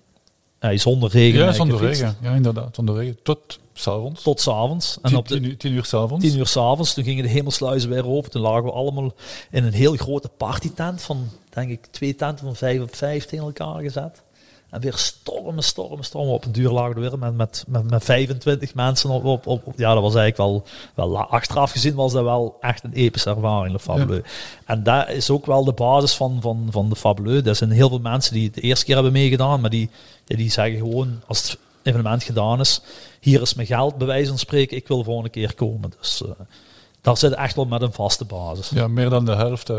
eh, zonder regen Ja, zonder gefietst. regen. Ja, inderdaad, zonder regen. Tot s'avonds. Tot s'avonds. En Tien, op de, tien, uur- tien uur s'avonds. Tien uur s'avonds, toen gingen de hemelsluizen weer open. Toen lagen we allemaal in een heel grote partytent van, denk ik, twee tenten van vijf op vijf tegen elkaar gezet. En weer stormen, stormen, stormen. Op een duur lagen we weer met, met, met, met 25 mensen op, op, op. Ja, dat was eigenlijk wel, wel... Achteraf gezien was dat wel echt een epische ervaring, de Fabuleux. En dat is ook wel de basis van, van, van de Fabuleux. Er zijn heel veel mensen die het de eerste keer hebben meegedaan, maar die, die zeggen gewoon, als het evenement gedaan is, hier is mijn geld, bij wijze van spreken, ik wil volgende keer komen. Dus eh, daar zit echt wel met een vaste basis. Ja, meer dan de helft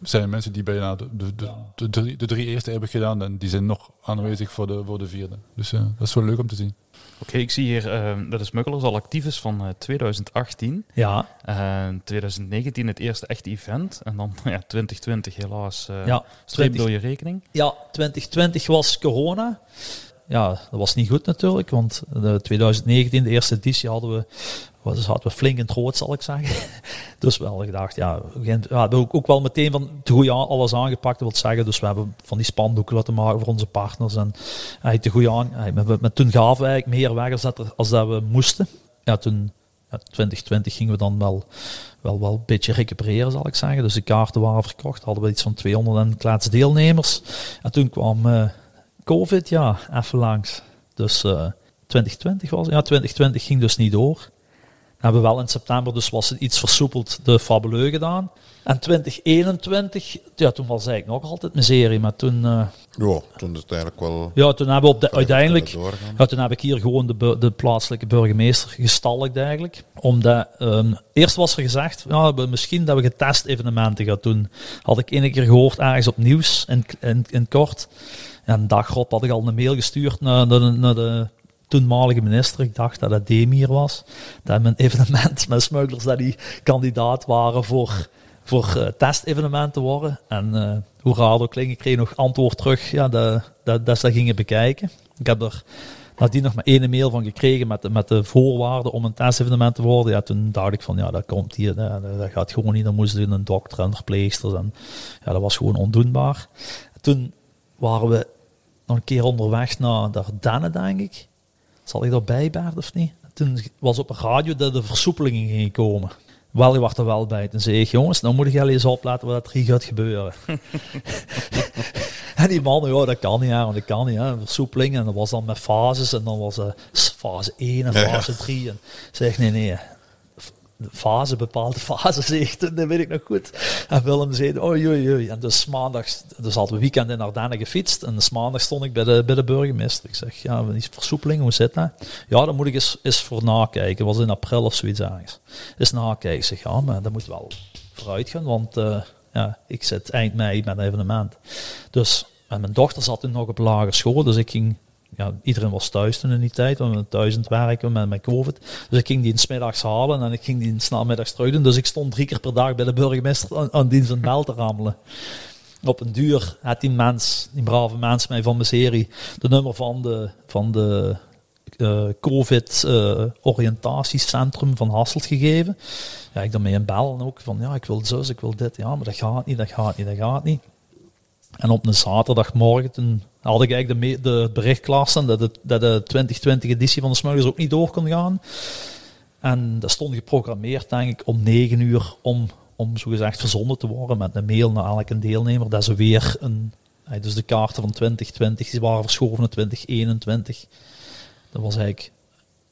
eh, zijn mensen die bijna de, de, de, de, drie, de drie eerste hebben gedaan en die zijn nog aanwezig voor de, voor de vierde. Dus eh, dat is wel leuk om te zien. Oké, ik zie hier eh, dat de Smugglers al actief is van eh, 2018. Ja, Eh, 2019 het eerste echte event. En dan ja, 2020 helaas uh, ja. streep 20, door je rekening. ja, 2020 was corona. Ja, dat was niet goed natuurlijk, want de 2019, de eerste editie, hadden we, was, hadden we flink in het rood, zal ik zeggen. dus we hadden gedacht, ja, we hadden ook, ook wel meteen van het goede aan- alles aangepakt, dat wil zeggen. Dus we hebben van die spandoeken laten maken voor onze partners. En eigenlijk de goede aan, met, toen gaven we eigenlijk meer weg als dat, als dat we moesten. Ja, toen, ja, 2020 gingen we dan wel, wel, wel een beetje recupereren, zal ik zeggen. Dus de kaarten waren verkocht, hadden we iets van 200 en klaats deelnemers. En toen kwam eh, COVID, ja, even langs. Dus eh 2020 was Ja, 2020 ging dus niet door. Hebben we wel in september, dus was het iets versoepeld, de Fabuleux gedaan. En 2021, ja, toen was eigenlijk nog altijd miserie. Maar toen, eh, Ja, toen is het eigenlijk wel... ja, toen hebben we op de, uiteindelijk ja, toen heb ik hier gewoon de, de plaatselijke burgemeester gestalkt eigenlijk. Omdat, ehm, eerst was er gezegd, ja, we, misschien dat we getest evenementen gaan doen. Had ik ene keer gehoord ergens op nieuws, in, in, kort. En een dag erop had ik al een mail gestuurd naar, naar de toenmalige minister. Ik dacht dat dat Demir was. Dat mijn evenement met smugglers, dat die kandidaat waren voor, voor eh, testevenementen worden. En eh hoe raar ook klinkt, ik kreeg nog antwoord terug ja, dat, dat, dat ze dat gingen bekijken. Ik heb er nadien nog maar één mail van gekregen met de, met de voorwaarden om een testevenement te worden. Ja, toen dacht ik van ja, dat komt hier, dat, gaat gewoon niet. Dan moesten een dokter en verpleegsters. En ja, dat was gewoon ondoenbaar. Toen waren we nog een keer onderweg naar de Ardennen, denk ik. Zal ik daarbij, Bert, of niet? Toen was op een radio dat de versoepelingen gingen komen. Wel, je was er wel bij. Toen zei ik, jongens, nou moet ik jullie eens opletten wat er hier gaat gebeuren. en die man, ja, dat kan niet, hè, want dat kan niet. Hè. Een versoepeling, en dat was dan met fases. En dan was het fase 1 en fase 3. En zeg, nee, nee. De fase, bepaalde fase, zeg ik toen, dat weet ik nog goed. En Willem zei, oei, oei. En dus maandag, dus hadden we weekend in Ardennen gefietst. En dus maandag stond ik bij de, bij de burgemeester. Ik zeg, ja, die versoepeling, hoe zit dat? Ja, dan moet ik eens, eens voor nakijken. Was in april of zoiets ergens. Eens nakijken. Ik zeg, ja, maar dat moet wel vooruit gaan, want eh, ja, ik zit eind mei met een evenement. Dus, en mijn dochter zat toen nog op lagere school, dus ik ging ja, iedereen was thuis toen in die tijd, want we thuis werken met, COVID. Dus ik ging die smiddags halen en ik ging die snelmiddags terug doen. Dus ik stond drie keer per dag bij de burgemeester aan, aan dienst en bel te rammelen. Op een duur had die mens, die brave mens mij van mijn serie, de nummer van de, van de eh, COVID eh, van Hasselt gegeven. Ja, ik dan mee een bellen ook van ja, ik wil zus, ik wil dit. Ja, maar dat gaat niet, dat gaat niet, dat gaat niet. En op een zaterdagmorgen toen had ik eigenlijk de, de bericht klaar staan dat, het, dat de 2020 editie van de Smuggers ook niet door kon gaan. En dat stond geprogrammeerd, denk ik, om 9 uur om, om zogezegd verzonden te worden met een mail naar elke deelnemer. Dat ze weer een, eh, dus de kaarten van 2020 die waren verschoven naar 2021. Dat was eigenlijk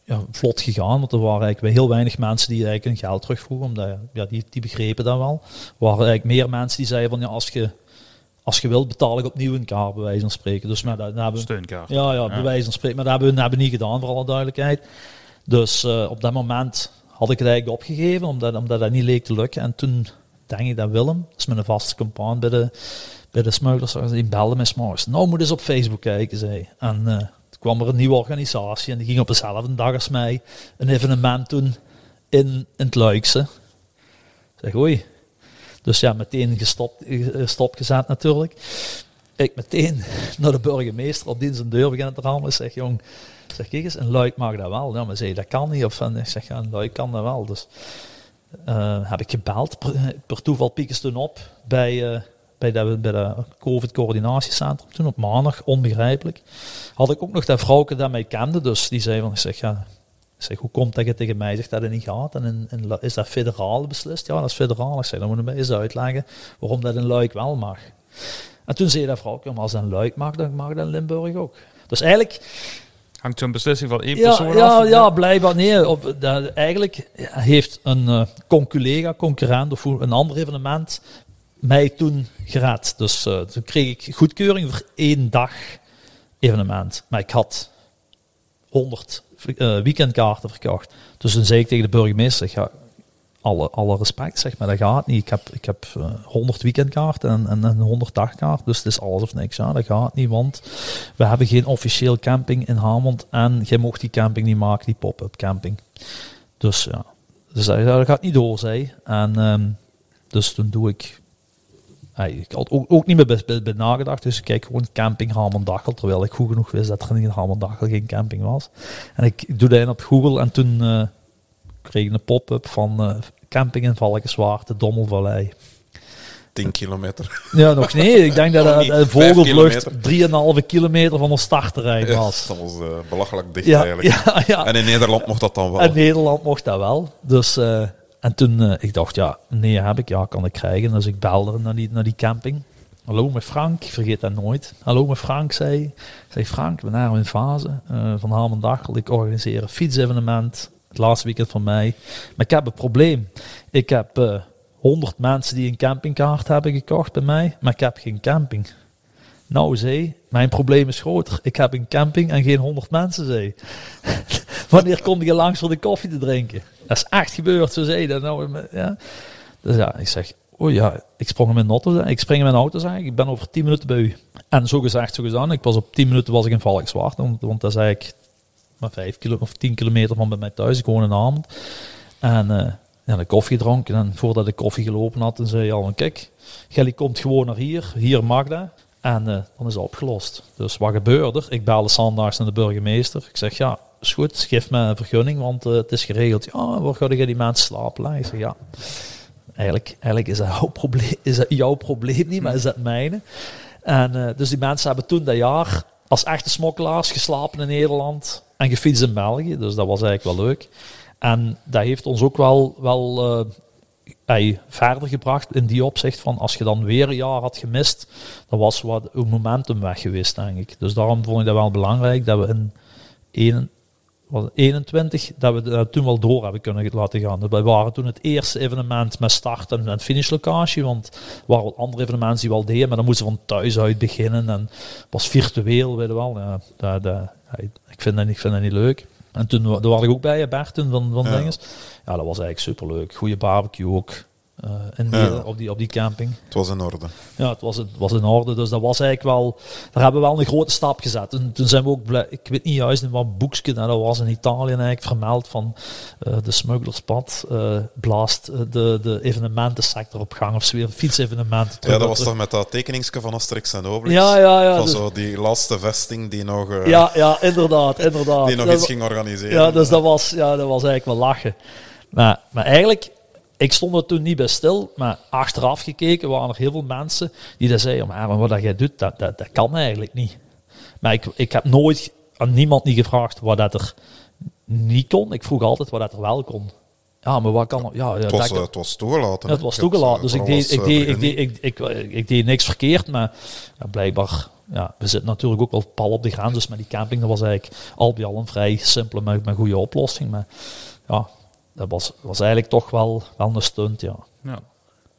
ja, vlot gegaan, want er waren eigenlijk heel weinig mensen die eigenlijk hun geld terugvroegen, omdat ja, die, die begrepen dat wel. Er waren eigenlijk meer mensen die zeiden van ja, als je, als je wilt betaal ik opnieuw een kaart, bij wijze van spreken. Dus maar dat, hebben, Steunkaart. ja, ja, bij wijze van spreken. Maar dat hebben we, dat hebben we niet gedaan, voor alle duidelijkheid. Dus eh, op dat moment had ik het eigenlijk opgegeven, omdat, omdat dat niet leek te lukken. En toen denk ik dat Willem, dat is mijn vaste compaan bij de, bij de smugglers, die belde me s'morgens. Nou moet eens op Facebook kijken, zei. En uh, toen kwam er een nieuwe organisatie en die ging op dezelfde dag als mij een evenement doen in, in het Luikse. Ik zeg, oei. Dus ja, meteen gestopt, gezet natuurlijk. Ik meteen naar de burgemeester op die zijn deur beginnen te rammen. Ik zeg, jong, zeg, kijk eens, een luik mag dat wel. Ja, maar zei, dat kan niet. Of ik zeg, ja, een luik kan dat wel. Dus uh, heb ik gebeld. Per, toeval pieken ze toen op bij, uh, bij de, bij COVID-coördinatiecentrum toen op maandag, onbegrijpelijk. Had ik ook nog dat vrouwke dat mij kende, dus die zei van, ik zeg, ja, zeg, hoe komt dat je tegen mij zegt dat het niet gaat? En, en, is dat federaal beslist? Ja, dat is federaal. Ik zeg, dan moet je mij eens uitleggen waarom dat een luik wel mag. En toen zei dat vrouw, maar als een luik mag, dan mag dat in Limburg ook. Dus eigenlijk Hangt zo'n beslissing van één ja, persoon ja, af? Ja, blijkbaar. Nee, op, dat, eigenlijk heeft een uh, conculega, concurrent of een ander evenement mij toen geraad. Dus uh, toen kreeg ik goedkeuring voor één dag evenement. Maar ik had 100 uh, weekendkaarten verkocht. Dus toen zei ik tegen de burgemeester, alle, alle respect, zeg maar, dat gaat niet. Ik heb, ik heb uh, 100 weekendkaarten en, en een 100 dagkaart, dus het is alles of niks. Ja, dat gaat niet, want we hebben geen officieel camping in Hamond en jij mocht die camping niet maken, die pop-up camping. Dus ja, dus dat, dat gaat niet door, zei En um, dus toen doe ik ik had ook, ook niet meer bij, bij, bij, nagedacht, dus ik kijk gewoon camping Hamondachel, terwijl ik goed genoeg wist dat er in Hamondachel geen camping was. En ik, doe dat in op Google en toen uh, kreeg ik een pop-up van uh, camping in Valkenswaard, de Dommelvallei. 10 kilometer. Ja, nog nee. Ik denk dat een vogelvlucht 3,5 kilometer van ons startterrein was. Ja, dat was uh, belachelijk dicht ja, eigenlijk. Ja. En in Nederland mocht dat dan wel. In Nederland mocht dat wel. Dus, en toen, uh, ik dacht, ja, nee heb ik, ja, kan ik krijgen. Dus ik belde naar die, naar die camping. Hallo met Frank, ik vergeet dat nooit. Hallo met Frank, zei zei Frank, we zijn in fase van Hamendachel. Ik organiseer een fietsevenement het laatste weekend van mei. Maar ik heb een probleem. Ik heb uh, 100 mensen die een campingkaart hebben gekocht bij mij, maar ik heb geen camping. Nou, zei, mijn probleem is groter. Ik heb een camping en geen 100 mensen, zei. Wanneer kom je langs voor de koffie te drinken? Dat is echt gebeurd, zo zei dat. Nou, ja. Dus ja, ik zeg, oh ja, ik sprong in mijn auto, ik spring in mijn auto, zeg ik, ben over 10 minuten bij u. En zo gezegd, zo gedaan, ik was op 10 minuten was ik in Valkswaard, want, want dat is eigenlijk maar 5 kilo, of 10 kilometer van bij mij thuis, ik woon in Amend. En uh, ja, de koffie gedronken en voordat ik koffie gelopen had, dan zei al, kijk, Gelly komt gewoon naar hier, hier mag dat. En uh, dan is het opgelost. Dus wat gebeurde er? Ik belde zondags naar de burgemeester. Ik zeg, ja, is goed, geef me een vergunning, want uh, het is geregeld. Ja, waar ga je die mensen slapen? Ik zeg, ja, eigenlijk, eigenlijk is, dat jouw probleem, is dat jouw probleem niet, maar is dat mijne. En uh, dus die mensen hebben toen dat jaar als echte smokkelaars geslapen in Nederland en gefietst in België. Dus dat was eigenlijk wel leuk. En dat heeft ons ook wel, wel ey, verder gebracht in die opzicht van als je dan weer een jaar had gemist, dan was wat een momentum weg geweest, denk ik. Dus daarom vond ik dat wel belangrijk dat we in 1, was 21, dat we dat toen wel door hebben kunnen laten gaan. Dus wij waren toen het eerste evenement met start en, en finishlocatie, want er waren wat andere evenementen die wel deden, maar dan moesten we van thuis uit beginnen en was virtueel, weet wel. Ja, dat, ik, vind dat, ik vind dat niet leuk. En toen daar was ik ook bij, Bert, toen van, van Ja. dinges. Ja, dat was eigenlijk superleuk. Goede barbecue ook. Eh, Ja. op, die, op die camping. Het was in orde. Ja, het was, het was in orde. Dus dat was eigenlijk wel. Daar hebben we wel een grote stap gezet. En toen zijn we ook blij. Ik weet niet juist in wat boekje dat was in Italië eigenlijk vermeld van eh, de smugglerspad. eh, blaast de, de evenementensector op gang. Of weer fietsevenementen. Ja, dat was toch met dat tekeningske van Asterix en Obelix? Ja, ja, ja. Van dus- zo die laatste vesting die nog, ja, ja, inderdaad. inderdaad. die nog Dat iets ging organiseren. Ja, dus dat was, ja, dat was eigenlijk wel lachen. Maar, maar eigenlijk, ik stond er toen niet bij stil, maar achteraf gekeken waren er heel veel mensen die dat zeiden, maar wat dat jij doet, dat, dat, dat kan eigenlijk niet. Maar ik, ik heb nooit aan niemand niet gevraagd wat dat er niet kon. Ik vroeg altijd wat dat er wel kon. Ja, maar wat kan? Ja, ja, het, was, eh, het was toegelaten. het was toegelaten. eh, Dus ik deed, ik, eh, deed, ik, deed, ik, ik, deed niks verkeerd, maar blijkbaar, ja, we zitten natuurlijk ook wel pal op de grens. Dus met die camping, dat was eigenlijk al bij al een vrij simpele, maar, maar goede oplossing. Maar ja, dat was, was eigenlijk toch wel, wel een stunt, ja. Ja.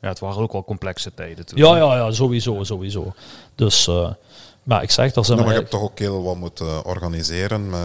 ja, het waren ook wel complexe tijden toen. Ja, ja, ja, sowieso, sowieso. Dus, eh, Maar ik zeg, daar zijn Ja, maar je hebt toch ook heel wat moeten organiseren. Met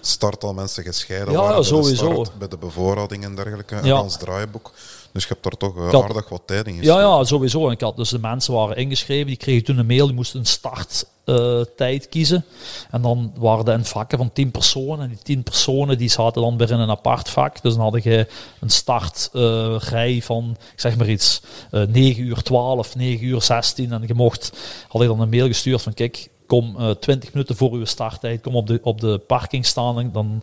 start al mensen gescheiden Ja, waren ja, bij de sowieso. bij de bevoorrading en dergelijke. Ja. En ons draaiboek. Dus je hebt daar toch eh, had- aardig wat tijd in Ja, gestoken. ja, sowieso. En ik had dus de mensen waren ingeschreven, die kregen toen een mail, die moesten een starttijd kiezen. En dan waren er vakken van 10 personen. En die 10 personen die zaten dan weer in een apart vak. Dus dan had je een startrij van, ik zeg maar iets, eh 9 uur 12, 9 uur 16. En je mocht, had ik dan een mail gestuurd van, kijk, kom eh 20 minuten voor uw starttijd, kom op de, op de parking staan. En dan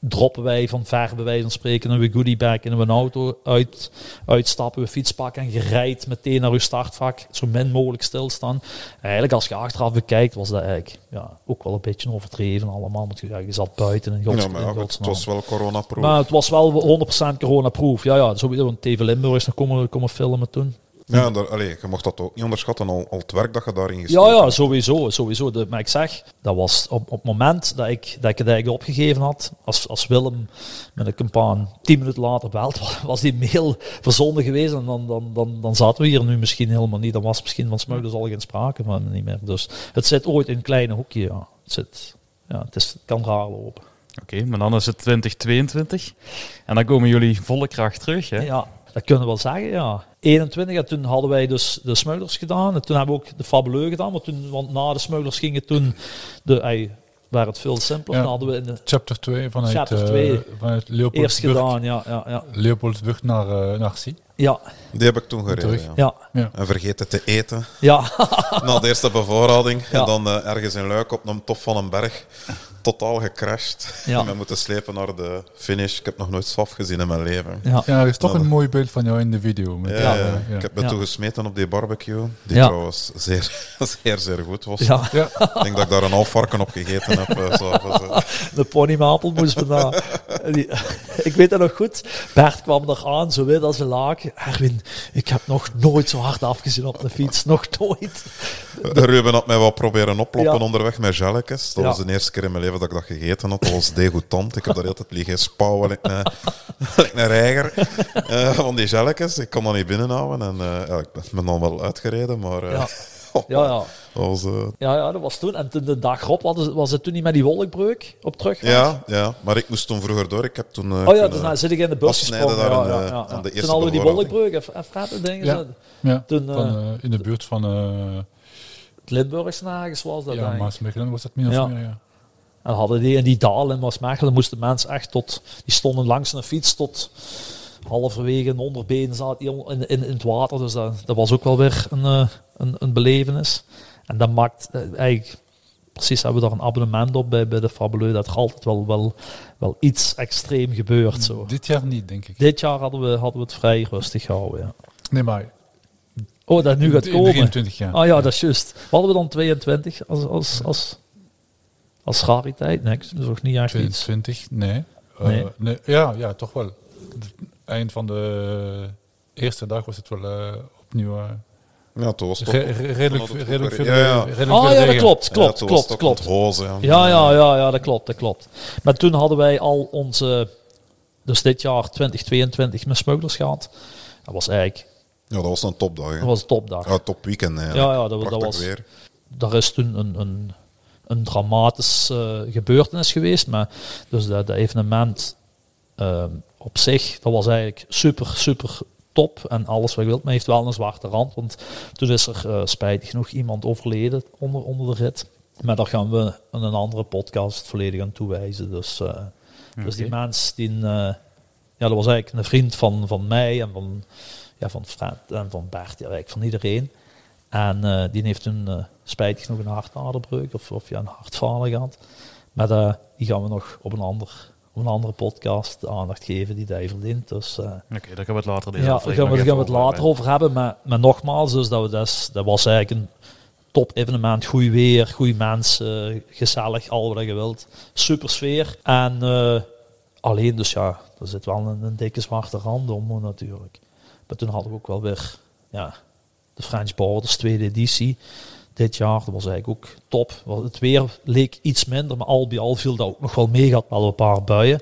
droppen wij van ver bij wijze van spreken een goodiebag in een auto uit, uitstappen, we fiets pakken en je rijdt meteen naar uw startvak, zo min mogelijk stilstaan. Eigenlijk als je achteraf bekijkt was dat eigenlijk ja, ook wel een beetje overdreven allemaal, want je, ja, je zat buiten en gods, Ja, maar in het was wel coronaproof. Maar het was wel 100% coronaproof. Ja, ja, sowieso, want TV Limburg is nog komen, komen filmen toen. Ja, en daar, allee, je mocht dat ook niet onderschatten, al, al het werk dat je daarin Ja, gestoken ja, hebt. sowieso. sowieso. De, maar ik zeg, dat was op, op het moment dat ik, dat ik het eigenlijk opgegeven had, als, als Willem met een campagne tien minuten later belt, was, die mail verzonden geweest en dan, dan, dan, dan zaten we hier nu misschien helemaal niet. Dan was misschien van smuilers al geen sprake van niet meer. Dus het zit ooit in een kleine hoekje, ja. Het, zit, ja, het, is, het kan raar lopen. Oké, maar dan is het 2022. En dan komen jullie volle kracht terug, hè? Ja, dat kunnen we wel zeggen, ja. 21, en toen hadden wij dus de smuilers gedaan. En toen hebben we ook de fabuleux gedaan. Maar toen, want na de smuilers gingen toen de... Ey, waar het veel simpeler. Ja. Hadden we in de, Chapter 2 vanuit, Chapter eh, 2. vanuit eerst Leopoldsburg, gedaan, ja, ja, ja. Leopoldsburg naar, uh, naar Zie. Ja, Die heb ik toen gereden. Terug. Ja. ja, En vergeten te eten. ja. Na de eerste bevoorrading. Ja. En dan eh, ergens in Luik op een top van een berg. Totaal gecrashed. Ja. En we moeten slepen naar de finish. Ik heb nog nooit SWAF gezien in mijn leven. ja. Ja, er is toch een mooi beeld van jou in de video. Met, Ja, ja. ja. Ik heb me Ja. toen gesmeten op die barbecue. Die Ja. trouwens zeer, zeer, zeer goed was. ja. Ja. Ik denk dat ik daar een half varken op gegeten heb. eh, zo. De pony. Die- Ik weet dat nog goed. Bert kwam er aan, zo wit als een laak. Erwin, ik heb nog nooit zo hard afgezien op de fiets. Nog nooit. Ruben had mij wat proberen oploppen Ja. onderweg met jelletjes. Dat Ja. was de eerste keer in mijn leven dat ik dat gegeten had. Dat was degoutant. Ik heb daar altijd liggen spouwen, like een, like een reiger eh, van die jelletjes. Ik kon dat niet binnenhouden. En eh, ja, ik ben dan wel uitgereden, maar eh, Ja. Ja, ja. dat was... Ja, ja, dat was toen. En toen de dag erop was het, was het toen niet met die wolkbreuk op terug. ja, ja, maar ik moest toen vroeger door. Ik heb toen... eh, Oh ja, kunnen dus nou zit ik in de bus gesprongen. daar Ja, ja, de- ja, aan ja. de Toen hadden we die wolkbreuk en dingen. Ja. zo. Ja, Toen, van, eh, eh, in de buurt van uh, Het Limburgse nagens was dat ja, ik. Maasmechelen was dat min of Ja. meer. Ja. En hadden die in die dalen in Maasmechelen moesten mensen echt tot... Die stonden langs een fiets tot halverwege een onderbeen zaten in, in, in het water. Dus dat, dat was ook wel weer een, eh, een, een belevenis. En dat maakt eh, eigenlijk... Precies hebben we daar een abonnement op bij, bij de Fabuleux. Dat er altijd wel, wel, wel iets extreem gebeurt. Zo. Dit jaar niet, denk ik. Dit jaar hadden we, hadden we het vrij rustig gehouden. Ja. Nee, maar Oh, dat nu gaat komen. 23 jaar. Oh ja, dat is juist. Wat hadden we dan 22 als, als, als, als rariteit? Niks. Dat is ook niet echt iets. 22, nee. Eh, Nee. nee. Ja, ja, toch wel. Het eind van de eerste dag was het wel eh, opnieuw eh, Ja, toen was toch- re- redelijk, redelijk veel, ja, ja. redelijk veel ja, dat klopt, Ja, klopt, klopt, klopt. onthozen, ja. Ja, ja, ja, ja, dat klopt, dat klopt. Maar toen hadden wij al onze, dus dit jaar 2022 met smugglers gehad. Dat was eigenlijk, Ja, dat was een topdag. hè. dat was een topdag. Ja, top-weekend eigenlijk. Ja, ja, dat- dat was- weer. Daar is toen een, een, een dramatisch eh, gebeurtenis geweest. Maar dus dat, dat evenement eh, op zich, dat was eigenlijk super, super top. En alles wat je wilt, maar heeft wel een zwarte rand. Want toen is er eh, spijtig genoeg iemand overleden onder, onder de rit. Maar daar gaan we in een andere podcast volledig aan toewijzen. Dus, eh, dus die mens, die, ja, dat was eigenlijk een vriend van, van mij en van, ja, van Fred en van Bert, ja, eigenlijk van iedereen. En eh, die heeft toen uh, spijtig nog een hartaderbreuk of, of ja, een hartfalen gehad. Maar eh, die gaan we nog op een, ander, op een andere podcast aandacht geven die hij verdient. Dus eh, Oké, daar gaan we het later deze ja, daar gaan we, gaan we het later over hebben. Maar, maar nogmaals, dus dat, we dus, dat was eigenlijk een top evenement. Goed weer, goede mensen, gezellig, al wat je wilt. Super sfeer. En eh, alleen dus ja, er zit wel een, een dikke zwarte rand om natuurlijk. Maar toen hadden we ook wel weer ja, de French Borders tweede editie. Dit jaar, dat was eigenlijk ook top. Het weer leek iets minder, maar al bij al viel dat ook nog wel mee. Had wel een paar buien.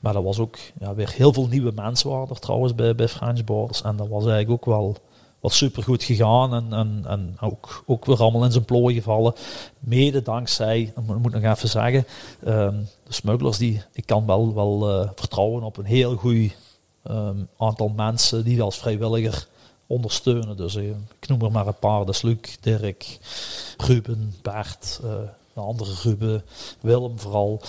Maar dat was ook ja, weer heel veel nieuwe mensen waren er trouwens bij, bij French Borders. En dat was eigenlijk ook wel, was super goed gegaan en, en, en ook, ook weer allemaal in zijn plooi gevallen. Mede dankzij, dat moet ik nog even zeggen, ehm, de smugglers die, ik kan wel, wel eh, vertrouwen op een heel goed ehm, aantal mensen die als vrijwilliger ondersteunen. Dus eh, ik noem er maar een paar, dus Luc, Dirk, Ruben, Bert, uh, de andere Ruben, Willem vooral.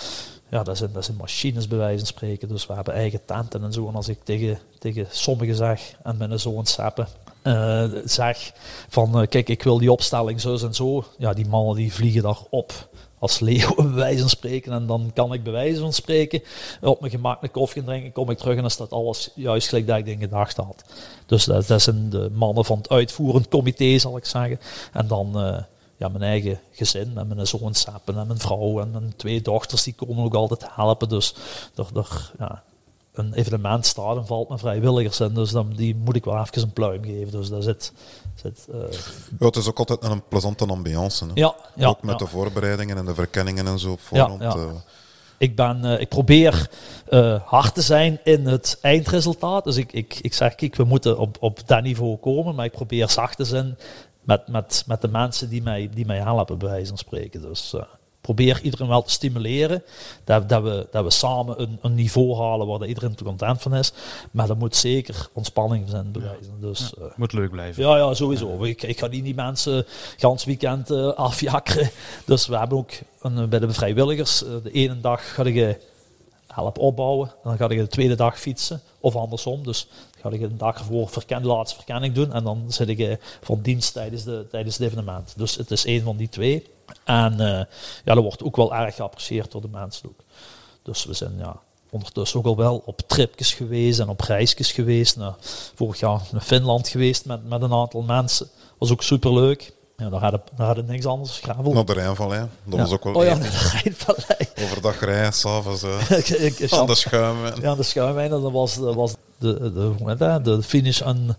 Ja, dat zijn, dat zijn machines bij wijze van spreken. Dus we hebben eigen tenten en zo. En als ik tegen, tegen sommigen zeg en met zo'n sappen, uh, zeg van kijk, ik wil die opstelling zo en zo. Ja, die mannen die vliegen daar op als wijze van spreken. En dan kan ik bij wijze van spreken op mijn gemak een koffie drinken, kom ik terug en dan staat alles juist gelijk dat ik in gedacht had. Dus dat, dat zijn de mannen van het uitvoerend comité, zal ik zeggen. En dan uh, ja, mijn eigen gezin en mijn zoon sappen en mijn vrouw en mijn twee dochters, die komen ook altijd helpen. Dus er, ja, een evenement staat en valt met vrijwilligers in. Dus dan, die moet ik wel even een pluim geven. Dus daar zit... zit uh... ja, het is ook altijd een plezante ambiance. Hè? Ja, ja, ook met ja. de voorbereidingen en de verkenningen en zo op voorhand. Ja, ja. Uh, ik, ben, uh, ik probeer uh, hard te zijn in het eindresultaat. Dus ik, ik, ik zeg, kijk, we moeten op, op dat niveau komen. Maar ik probeer zacht te zijn met, met, met de mensen die mij, die mij helpen, bij wijze van spreken. Dus probeer iedereen wel te stimuleren. Dat, dat, we, dat we samen een, een niveau halen waar iedereen te content van is. Maar er moet zeker ontspanning zijn bewijzen. Dus, ja, moet leuk blijven. Ja, ja sowieso. Ik, ik ga die, die mensen gans weekend uh, afjakkeren. Dus we hebben ook een, bij de vrijwilligers. Uh, de ene dag ga ik help opbouwen. En dan ga ik de tweede dag fietsen. Of andersom. Dus ga ik een dag ervoor verken, de laatste verkenning doen. En dan zit ik van dienst tijdens, de, tijdens het evenement. Dus het is één van die twee. En uh, ja, dat wordt ook wel erg geapprecieerd door de mensen ook. Dus we zijn ja, ondertussen ook al wel op tripjes geweest en op reisjes geweest. Nou, vorig jaar naar Finland geweest met, met een aantal mensen. Was ook superleuk. Ja, daar hadden, daar hadden niks anders gravel. Naar de Rijnvallei. Dat ja. was ook wel Oh ja, naar de Rijnvallei. Overdag rijden, s'avonds uh, aan de schuim. Ja, de schuimwijn. En dat was, dat was de, de, dat? de finish aan,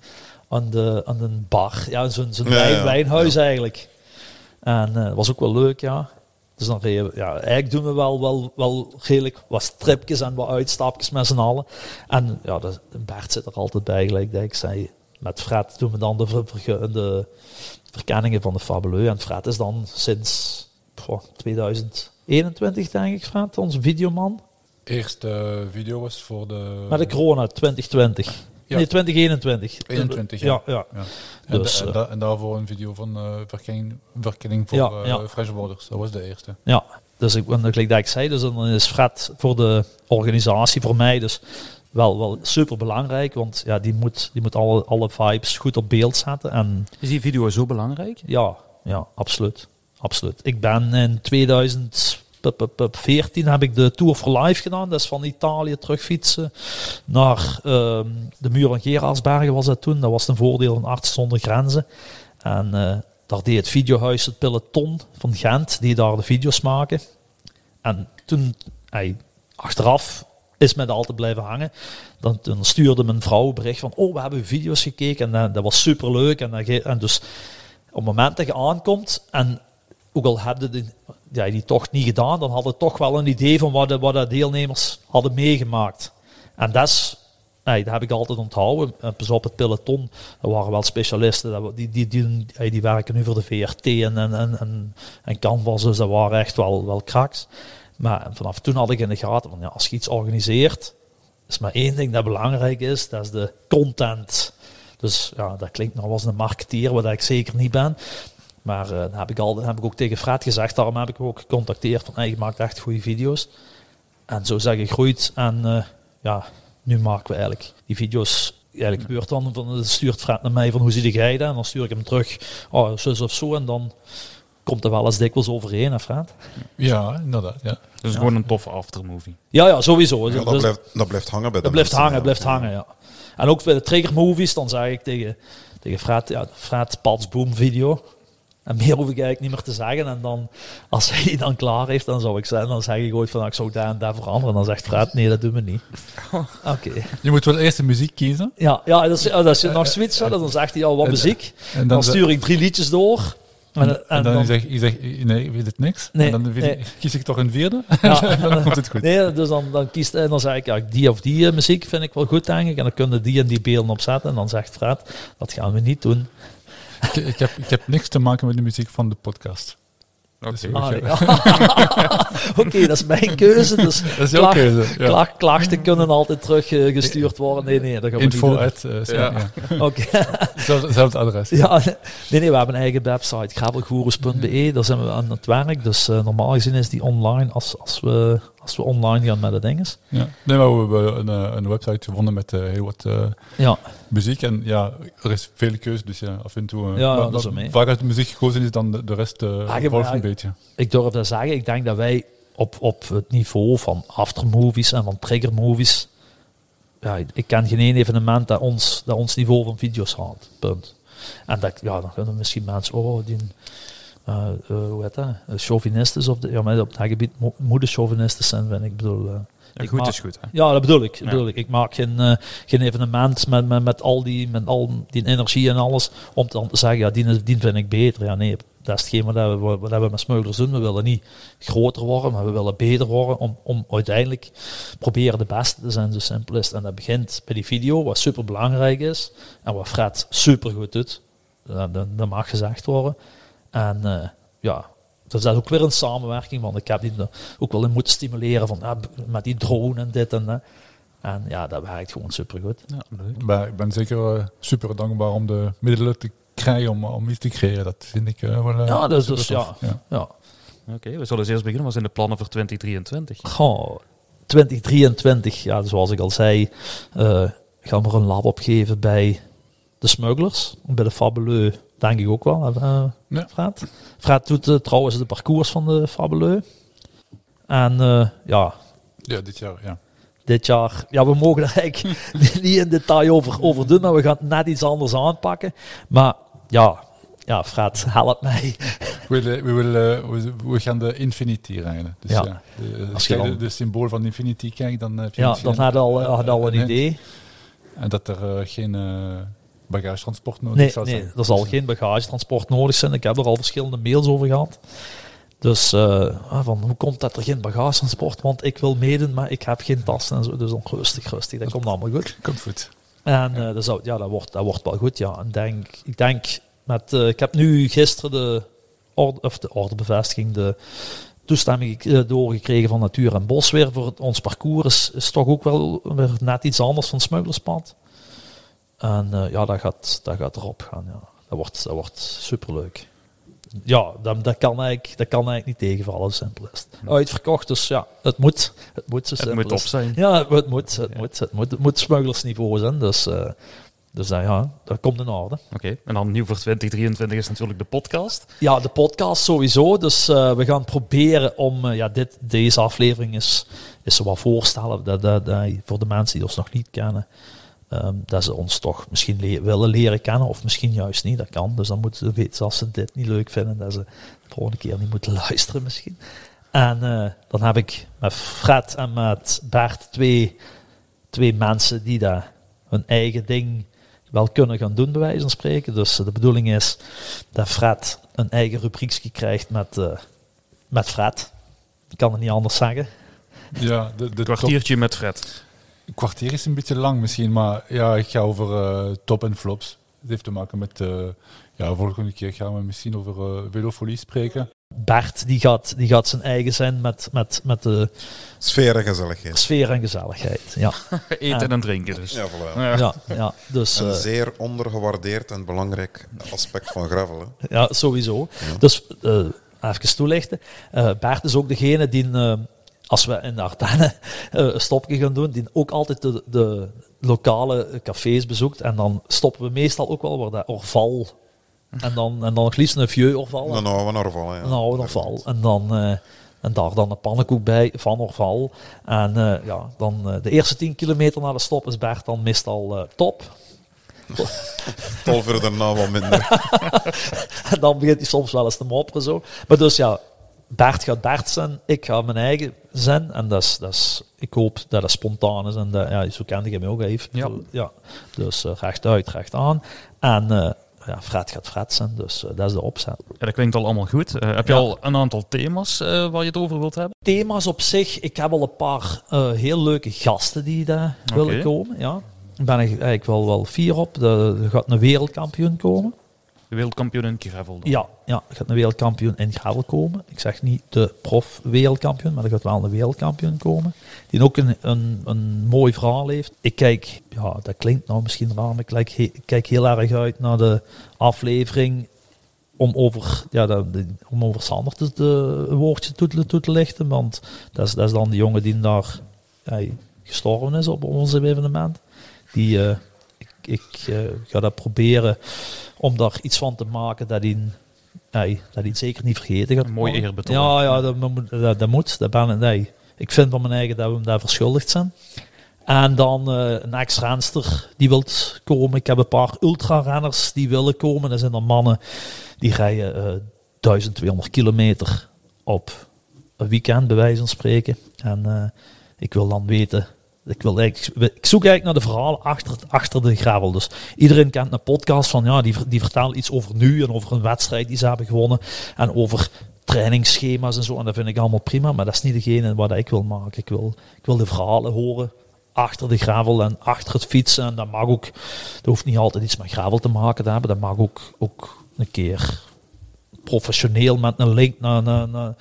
aan, de, aan een bar. Ja, zo'n wijn, ja, wijnhuis eigenlijk. En eh, dat was ook wel leuk, ja. Dus dan reden we- ja, eigenlijk doen we wel, wel, wel redelijk wat tripjes en wat uitstapjes met z'n allen. En ja, de, Bert zit er altijd bij, gelijk dat ik zei. Met Fred doen we dan de, ver- de verkenningen van de Fabuleux. En Fred is dan sinds goh, 2021, denk ik, Fred, onze videoman. Eerste video was voor de... Maar de corona 2020. Ja. Nee, 2021. 21, ja. ja. ja. Ja. En, Dus, da- en, eh, da- en daarvoor een video van eh verkenning, verkenning voor Ja, eh, ja. Fresh Borders. Dat was de eerste. Ja, dus ik, en gelijk dat ik zei, dus dan is Fred voor de organisatie, voor mij, dus wel, wel super belangrijk. Want ja, die moet, die moet alle, alle vibes goed op beeld zetten. En Is die video zo belangrijk? ja, ja absoluut. absoluut. Ik ben in 2014 heb ik de Tour for Life gedaan. Dat is van Italië terugfietsen naar ehm, de muur van Gerardsbergen was dat toen. Dat was een voordeel van Artsen zonder Grenzen. En eh, daar deed het videohuis het Peloton van Gent, die daar de video's maken. En toen, hij, achteraf, is dat altijd blijven hangen. Dan, stuurde mijn vrouw een bericht van, oh, we hebben video's gekeken en eh, dat was superleuk. En, en dus op het moment dat je aankomt en ook al hadden die, die toch niet gedaan, dan hadden toch wel een idee van wat de, wat de deelnemers hadden meegemaakt. En dat is, dat heb ik altijd onthouden. En pas op het peloton, er waren wel specialisten, die, die, die, die, werken nu voor de VRT en, en, en, Canvas, dus dat waren echt wel, wel kraks. Maar vanaf toen had ik in de gaten van, ja, als je iets organiseert, is maar één ding dat belangrijk is, dat is de content. Dus ja, dat klinkt nou als een marketeer, wat ik zeker niet ben. Maar eh dat heb ik, al, dat heb ik ook tegen Fred gezegd. Daarom heb ik hem ook gecontacteerd van, hey, je maakt echt goede video's. En zo zeg ik groeit. En eh, ja, nu maken we eigenlijk die video's. Eigenlijk gebeurt dan, van, dan stuurt Fred naar mij van hoe zie jij dat? En dan stuur ik hem terug, oh, zus of zo. En dan komt er wel eens dikwijls overheen, hè Fred? Ja, inderdaad. Ja. Dus gewoon een toffe aftermovie. Ja, ja, sowieso. Ja, dat, Dus- blijft, dat blijft hangen bij de dat blijft mensen, hangen, ja. blijft hangen, ja. En ook bij de trigger movies, dan zeg ik tegen, tegen Fred, ja, Fred, Pats Boom video. En meer hoef ik eigenlijk niet meer te zeggen. En dan, als hij die dan klaar heeft, dan zou ik zeggen, dan zeg ik ooit van, ik zou daar en daar veranderen. En dan zegt Fred, nee, dat doen we niet. Oké. Je moet wel eerst de muziek kiezen. Ja, ja, dat is, als je nog zou, dan zegt hij al wat muziek. En Dan stuur ik drie liedjes door. En, En, en dan, dan- zeg je zegt, nee, ik weet het niks. Nee, en dan weet nee. ik- kies ik toch een vierde. Ja, dan komt het goed. Nee, dus dan, dan kiest en dan zeg ik, ja, die of die eh, muziek vind ik wel goed, denk ik. En dan kunnen die en die beelden opzetten. En dan zegt Fred, dat gaan we niet doen. Ik, ik, heb, ik heb niks te maken met de muziek van de podcast. Oké. Dus- Ah. Oké, dat is mijn keuze. Dus Dat is jouw klacht- keuze. Ja. klacht- klachten kunnen altijd teruggestuurd worden. Nee, nee, dat gaan we Info niet eh, Sven, Ja. ja. Oké. Adres. Ja, nee, nee, we hebben een eigen website, gravelgoeroes.be. Daar zijn we aan het werk. Dus eh, normaal gezien is die online als, als, we, als we online gaan met de dinges. Ja. Nee, maar we hebben een, eh, een website gevonden met eh, heel wat eh, Ja, muziek. En ja, er is veel keuze, dus ja, af en toe... eh, Ja, maar- dat is mee. Vaak uit de muziek gekozen is dan de, de rest eh Ah, je- volgt ah, een beetje. ik durf dat zeggen. Ik denk dat wij op, op het niveau van aftermovies en van triggermovies... Ja, ik ken geen één evenement dat ons, dat ons niveau van video's haalt. Punt. En dat, ja, dan kunnen misschien mensen... Oh, die... eh, eh, hoe heet dat? Eh, Chauvinisten of de, ja, maar op dat gebied mo- zijn, vind ik. Bedoel, Ja, goed maak- is goed. Hè? Ja, dat bedoel ik. Ja. bedoel ik. ik maak geen, geen evenement met, met, met, al die, met al die energie en alles om te, te zeggen, ja, die, die vind ik beter. Ja, nee, dat is hetgeen wat we, wat we met smugglers doen. We willen niet groter worden, maar we willen beter worden om, om uiteindelijk proberen de beste te zijn, zo simpel is. En dat begint bij die video, wat super belangrijk is en wat Fred super goed doet. Dat, dat, dat mag gezegd worden. En eh, ja, dus dat is ook weer een samenwerking, want ik heb die er ook wel in moeten stimuleren van, ah, met die drone en dit en dat. En ja, dat werkt gewoon super goed. Maar ik ben zeker eh, super dankbaar om de middelen te krijgen om, om iets te creëren. Dat vind ik eh, wel eh, Ja, dus- dus supertof. ja. Ja. Oké, we zullen eens eerst beginnen. Wat zijn de plannen voor 2023? Goh, 2023, ja, zoals ik al zei, eh gaan we er een lab opgeven bij de smugglers. Bij de Fabuleux, denk ik ook wel. eh, Ja. Fred. Fred doet eh, trouwens de parcours van de Fabuleux. En eh, ja, Ja, dit jaar, ja. dit jaar, ja, we mogen er eigenlijk niet in detail over, over doen, maar we gaan het net iets anders aanpakken. Maar ja, ja Fred, help mij. We, we, we, we gaan de Infinity rijden. Dus Ja. ja, de, Als je dan- de, de symbool van Infinity kijkt, dan heb je Ja, dan had al, had al een idee. En dat er geen bagagetransport nodig Nee, nee, zijn. er zal geen bagagetransport nodig zijn. Ik heb er al verschillende mails over gehad. Dus eh, ah, van, hoe komt dat er geen bagagetransport? Want ik wil meedoen, maar ik heb geen tassen en zo. Dus dan rustig, rustig. Dat komt allemaal goed. Komt goed. En eh, dat, zou, ja, dat, wordt, dat wordt wel goed, ja. En denk, ik denk, met, eh, ik heb nu gisteren de, orde, of de ordebevestiging, de toestemming eh, doorgekregen van Natuur en Bos weer voor het- ons parcours. Is, is toch ook wel weer net iets anders van Smugglerspad. En eh, ja, dat gaat, dat gaat erop gaan, ja. Dat wordt, dat wordt superleuk. Ja, dat, dat, kan eigenlijk, dat kan eigenlijk niet tegenvallen, zo simpel is het. Uitverkocht, dus ja, het moet. Het moet, zo Het moet op zijn. ja, het moet, het moet, het moet, het moet, het moet smugglersniveau zijn. Dus, eh, dus dat, ja, dat komt in orde. Oké, en dan nieuw voor 2023 is natuurlijk de podcast. Ja, de podcast sowieso. Dus eh, we gaan proberen om, ja, dit, deze aflevering is, is zo wat voorstellen dat, dat, dat, voor de mensen die ons nog niet kennen. Ehm, dat ze ons toch misschien le- willen leren kennen, of misschien juist niet, dat kan. Dus dan moeten ze weten, als ze dit niet leuk vinden, dat ze de volgende keer niet moeten luisteren misschien. En eh, dan heb ik met Fred en met Bert twee, twee mensen die daar hun eigen ding wel kunnen gaan doen, bij wijze van spreken. Dus eh, de bedoeling is dat Fred een eigen rubriekje krijgt met, eh, met Fred. Ik kan het niet anders zeggen. Ja, de, de kwartiertje met Fred. Top- kwartier is een beetje lang misschien, maar ja, ik ga over eh, top en flops. Het heeft te maken met, eh, ja, volgende keer gaan we misschien over eh velofolie spreken. Bert die gaat, die gaat zijn eigen zijn met, met, met de Sfeer en gezelligheid. sfeer en gezelligheid. Ja, Eten en drinken dus. Ja, voilà. Ja. ja, ja dus Een zeer ondergewaardeerd en belangrijk aspect van gravel. Hè. ja, sowieso. Dus eh, even toelichten. Eh Bert is ook degene die, als we in de Ardennen eh, een stopje gaan doen, die ook altijd de, de lokale cafés bezoekt. En dan stoppen we meestal ook wel waar dat Orval. En dan, en dan nog liefst een vieux Orval. Dan houden we naar vallen. Ja. Een oude Orval. En dan... eh, en daar dan een pannenkoek bij van Orval. En eh, ja, dan de eerste 10 kilometer naar de stop is Bert dan meestal top. Tol voor daarna wat minder. En dan begint hij soms wel eens te mopperen zo. Maar dus ja, Bert gaat Bert zijn, ik ga mijn eigen zijn. En dat is, dat is, ik hoop dat het spontaan is. En dat, ja, zo kende je mij ook even. Ja. ja. Dus eh, rechtuit, recht aan. En eh, ja, Fred gaat Fred zijn. Dus dat is de opzet. Ja, dat klinkt al allemaal goed. heb je al een aantal thema's waar je het over wilt hebben? Thema's op zich, ik heb al een paar heel leuke gasten die daar willen komen. Ja. Daar ben ik eigenlijk wel, wel fier op. Er gaat een wereldkampioen komen. De wereldkampioen in gravel? Ja, ja, er gaat een wereldkampioen in gravel komen. Ik zeg niet de prof-wereldkampioen, maar er gaat wel een wereldkampioen komen. Die ook een, een, een mooi verhaal heeft. Ik kijk, ja, dat klinkt nou misschien raar, maar ik kijk, kijk heel erg uit naar de aflevering om over, ja, om over Sander te, een woordje toe, te lichten. Want dat is, dat is dan de jongen die daar gestorven is op onze evenement. Die, uh, ik, ik uh, ga dat proberen om daar iets van te maken dat hij, nee, dat hij zeker niet vergeten gaat. Een mooi eerbetoon. Ja, ja dat, dat, dat moet. Dat ben, nee. Ik vind van mijn eigen dat we hem daar verschuldigd zijn. En dan uh, een ex-renster die wil komen. Ik heb een paar ultra-renners die willen komen. Dat zijn dan mannen die rijden uh, 1200 kilometer op een weekend, bij wijze van spreken. En uh, ik wil dan weten ik, wil ik zoek eigenlijk naar de verhalen achter, achter de gravel. Dus iedereen kent een podcast van, ja, die, die iets over nu en over een wedstrijd die ze hebben gewonnen. En over trainingsschema's en zo. En dat vind ik allemaal prima, maar dat is niet degene wat ik wil maken. Ik wil, ik wil de verhalen horen achter de gravel en achter het fietsen. En dat mag ook, dat hoeft niet altijd iets met gravel te maken te hebben. Dat mag ook, ook een keer professioneel met een link naar, naar, naar,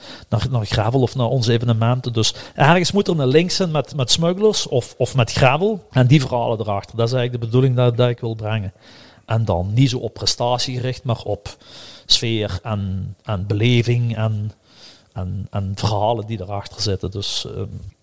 naar, gravel of naar onze evenementen. Dus ergens moet er een link zijn met, met smugglers of, of met gravel. En die verhalen erachter. Dat is eigenlijk de bedoeling dat, ik wil brengen. En dan niet zo op prestatie gericht, maar op sfeer en, en beleving en, en, en verhalen die erachter zitten. Dus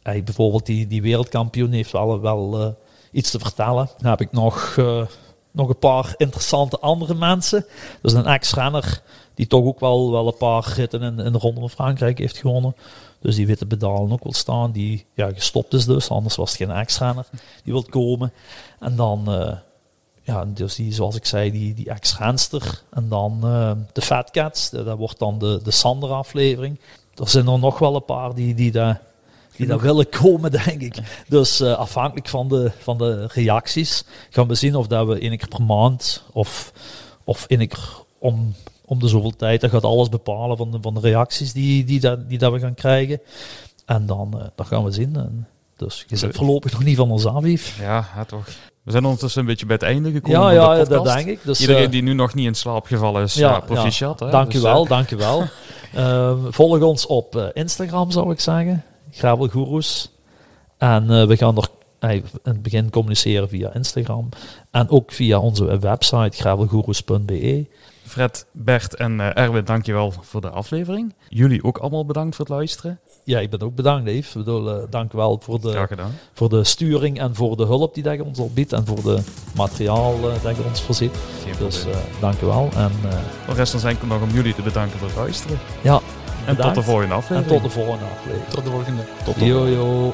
uh, bijvoorbeeld die, die wereldkampioen heeft wel, wel uh, iets te vertellen. Dan heb ik nog, uh, nog een paar interessante andere mensen. Dus een ex-renner die toch ook wel, wel een paar ritten in, in de Ronde van Frankrijk heeft gewonnen. Dus die witte pedalen ook wil staan. Die ja, gestopt is dus, anders was het geen ex-renner. Die wil komen. En dan, uh, ja, dus die, zoals ik zei, die, die ex-renster. En dan uh, de Fat Cats. Dat wordt dan de, de Sander-aflevering. Er zijn er nog wel een paar die, die daar die daar willen komen, denk ik. Dus uh, afhankelijk van de, van de reacties gaan we zien of dat we één keer per maand of, of één keer om om de zoveel tijd. Dat gaat alles bepalen van de, van de reacties die, die, dat, die dat we gaan krijgen. En dan uh, dat gaan we zien. En dus je zit voorlopig nog niet van ons af, Ja, ja, toch. We zijn ondertussen een beetje bij het einde gekomen. Ja, ja, dat denk ik. Dus, Iedereen eh, die nu nog niet in slaap gevallen is, ja, ja proficiat. Ja, dank u dus, wel, uh, dank u wel. uh, volg ons op Instagram, zou ik zeggen. Gravelgoeroes. En we gaan er in het begin communiceren via Instagram. En ook via onze website gravelgoeroes.be. Fred, Bert en uh, Erwin, dankjewel voor de aflevering. Jullie ook allemaal bedankt voor het luisteren. Ja, ik ben ook bedankt, Dave. Ik bedoel, uh, dank wel voor de, voor de sturing en voor de hulp die je ons al biedt en voor de materiaal uh, dat je ons voorziet. dus dank je wel. En, de rest dan zijn nog om jullie te bedanken voor het luisteren. Ja, en tot de volgende aflevering. En tot de volgende aflevering. Tot de volgende. Tot de volgende. Yo, yo.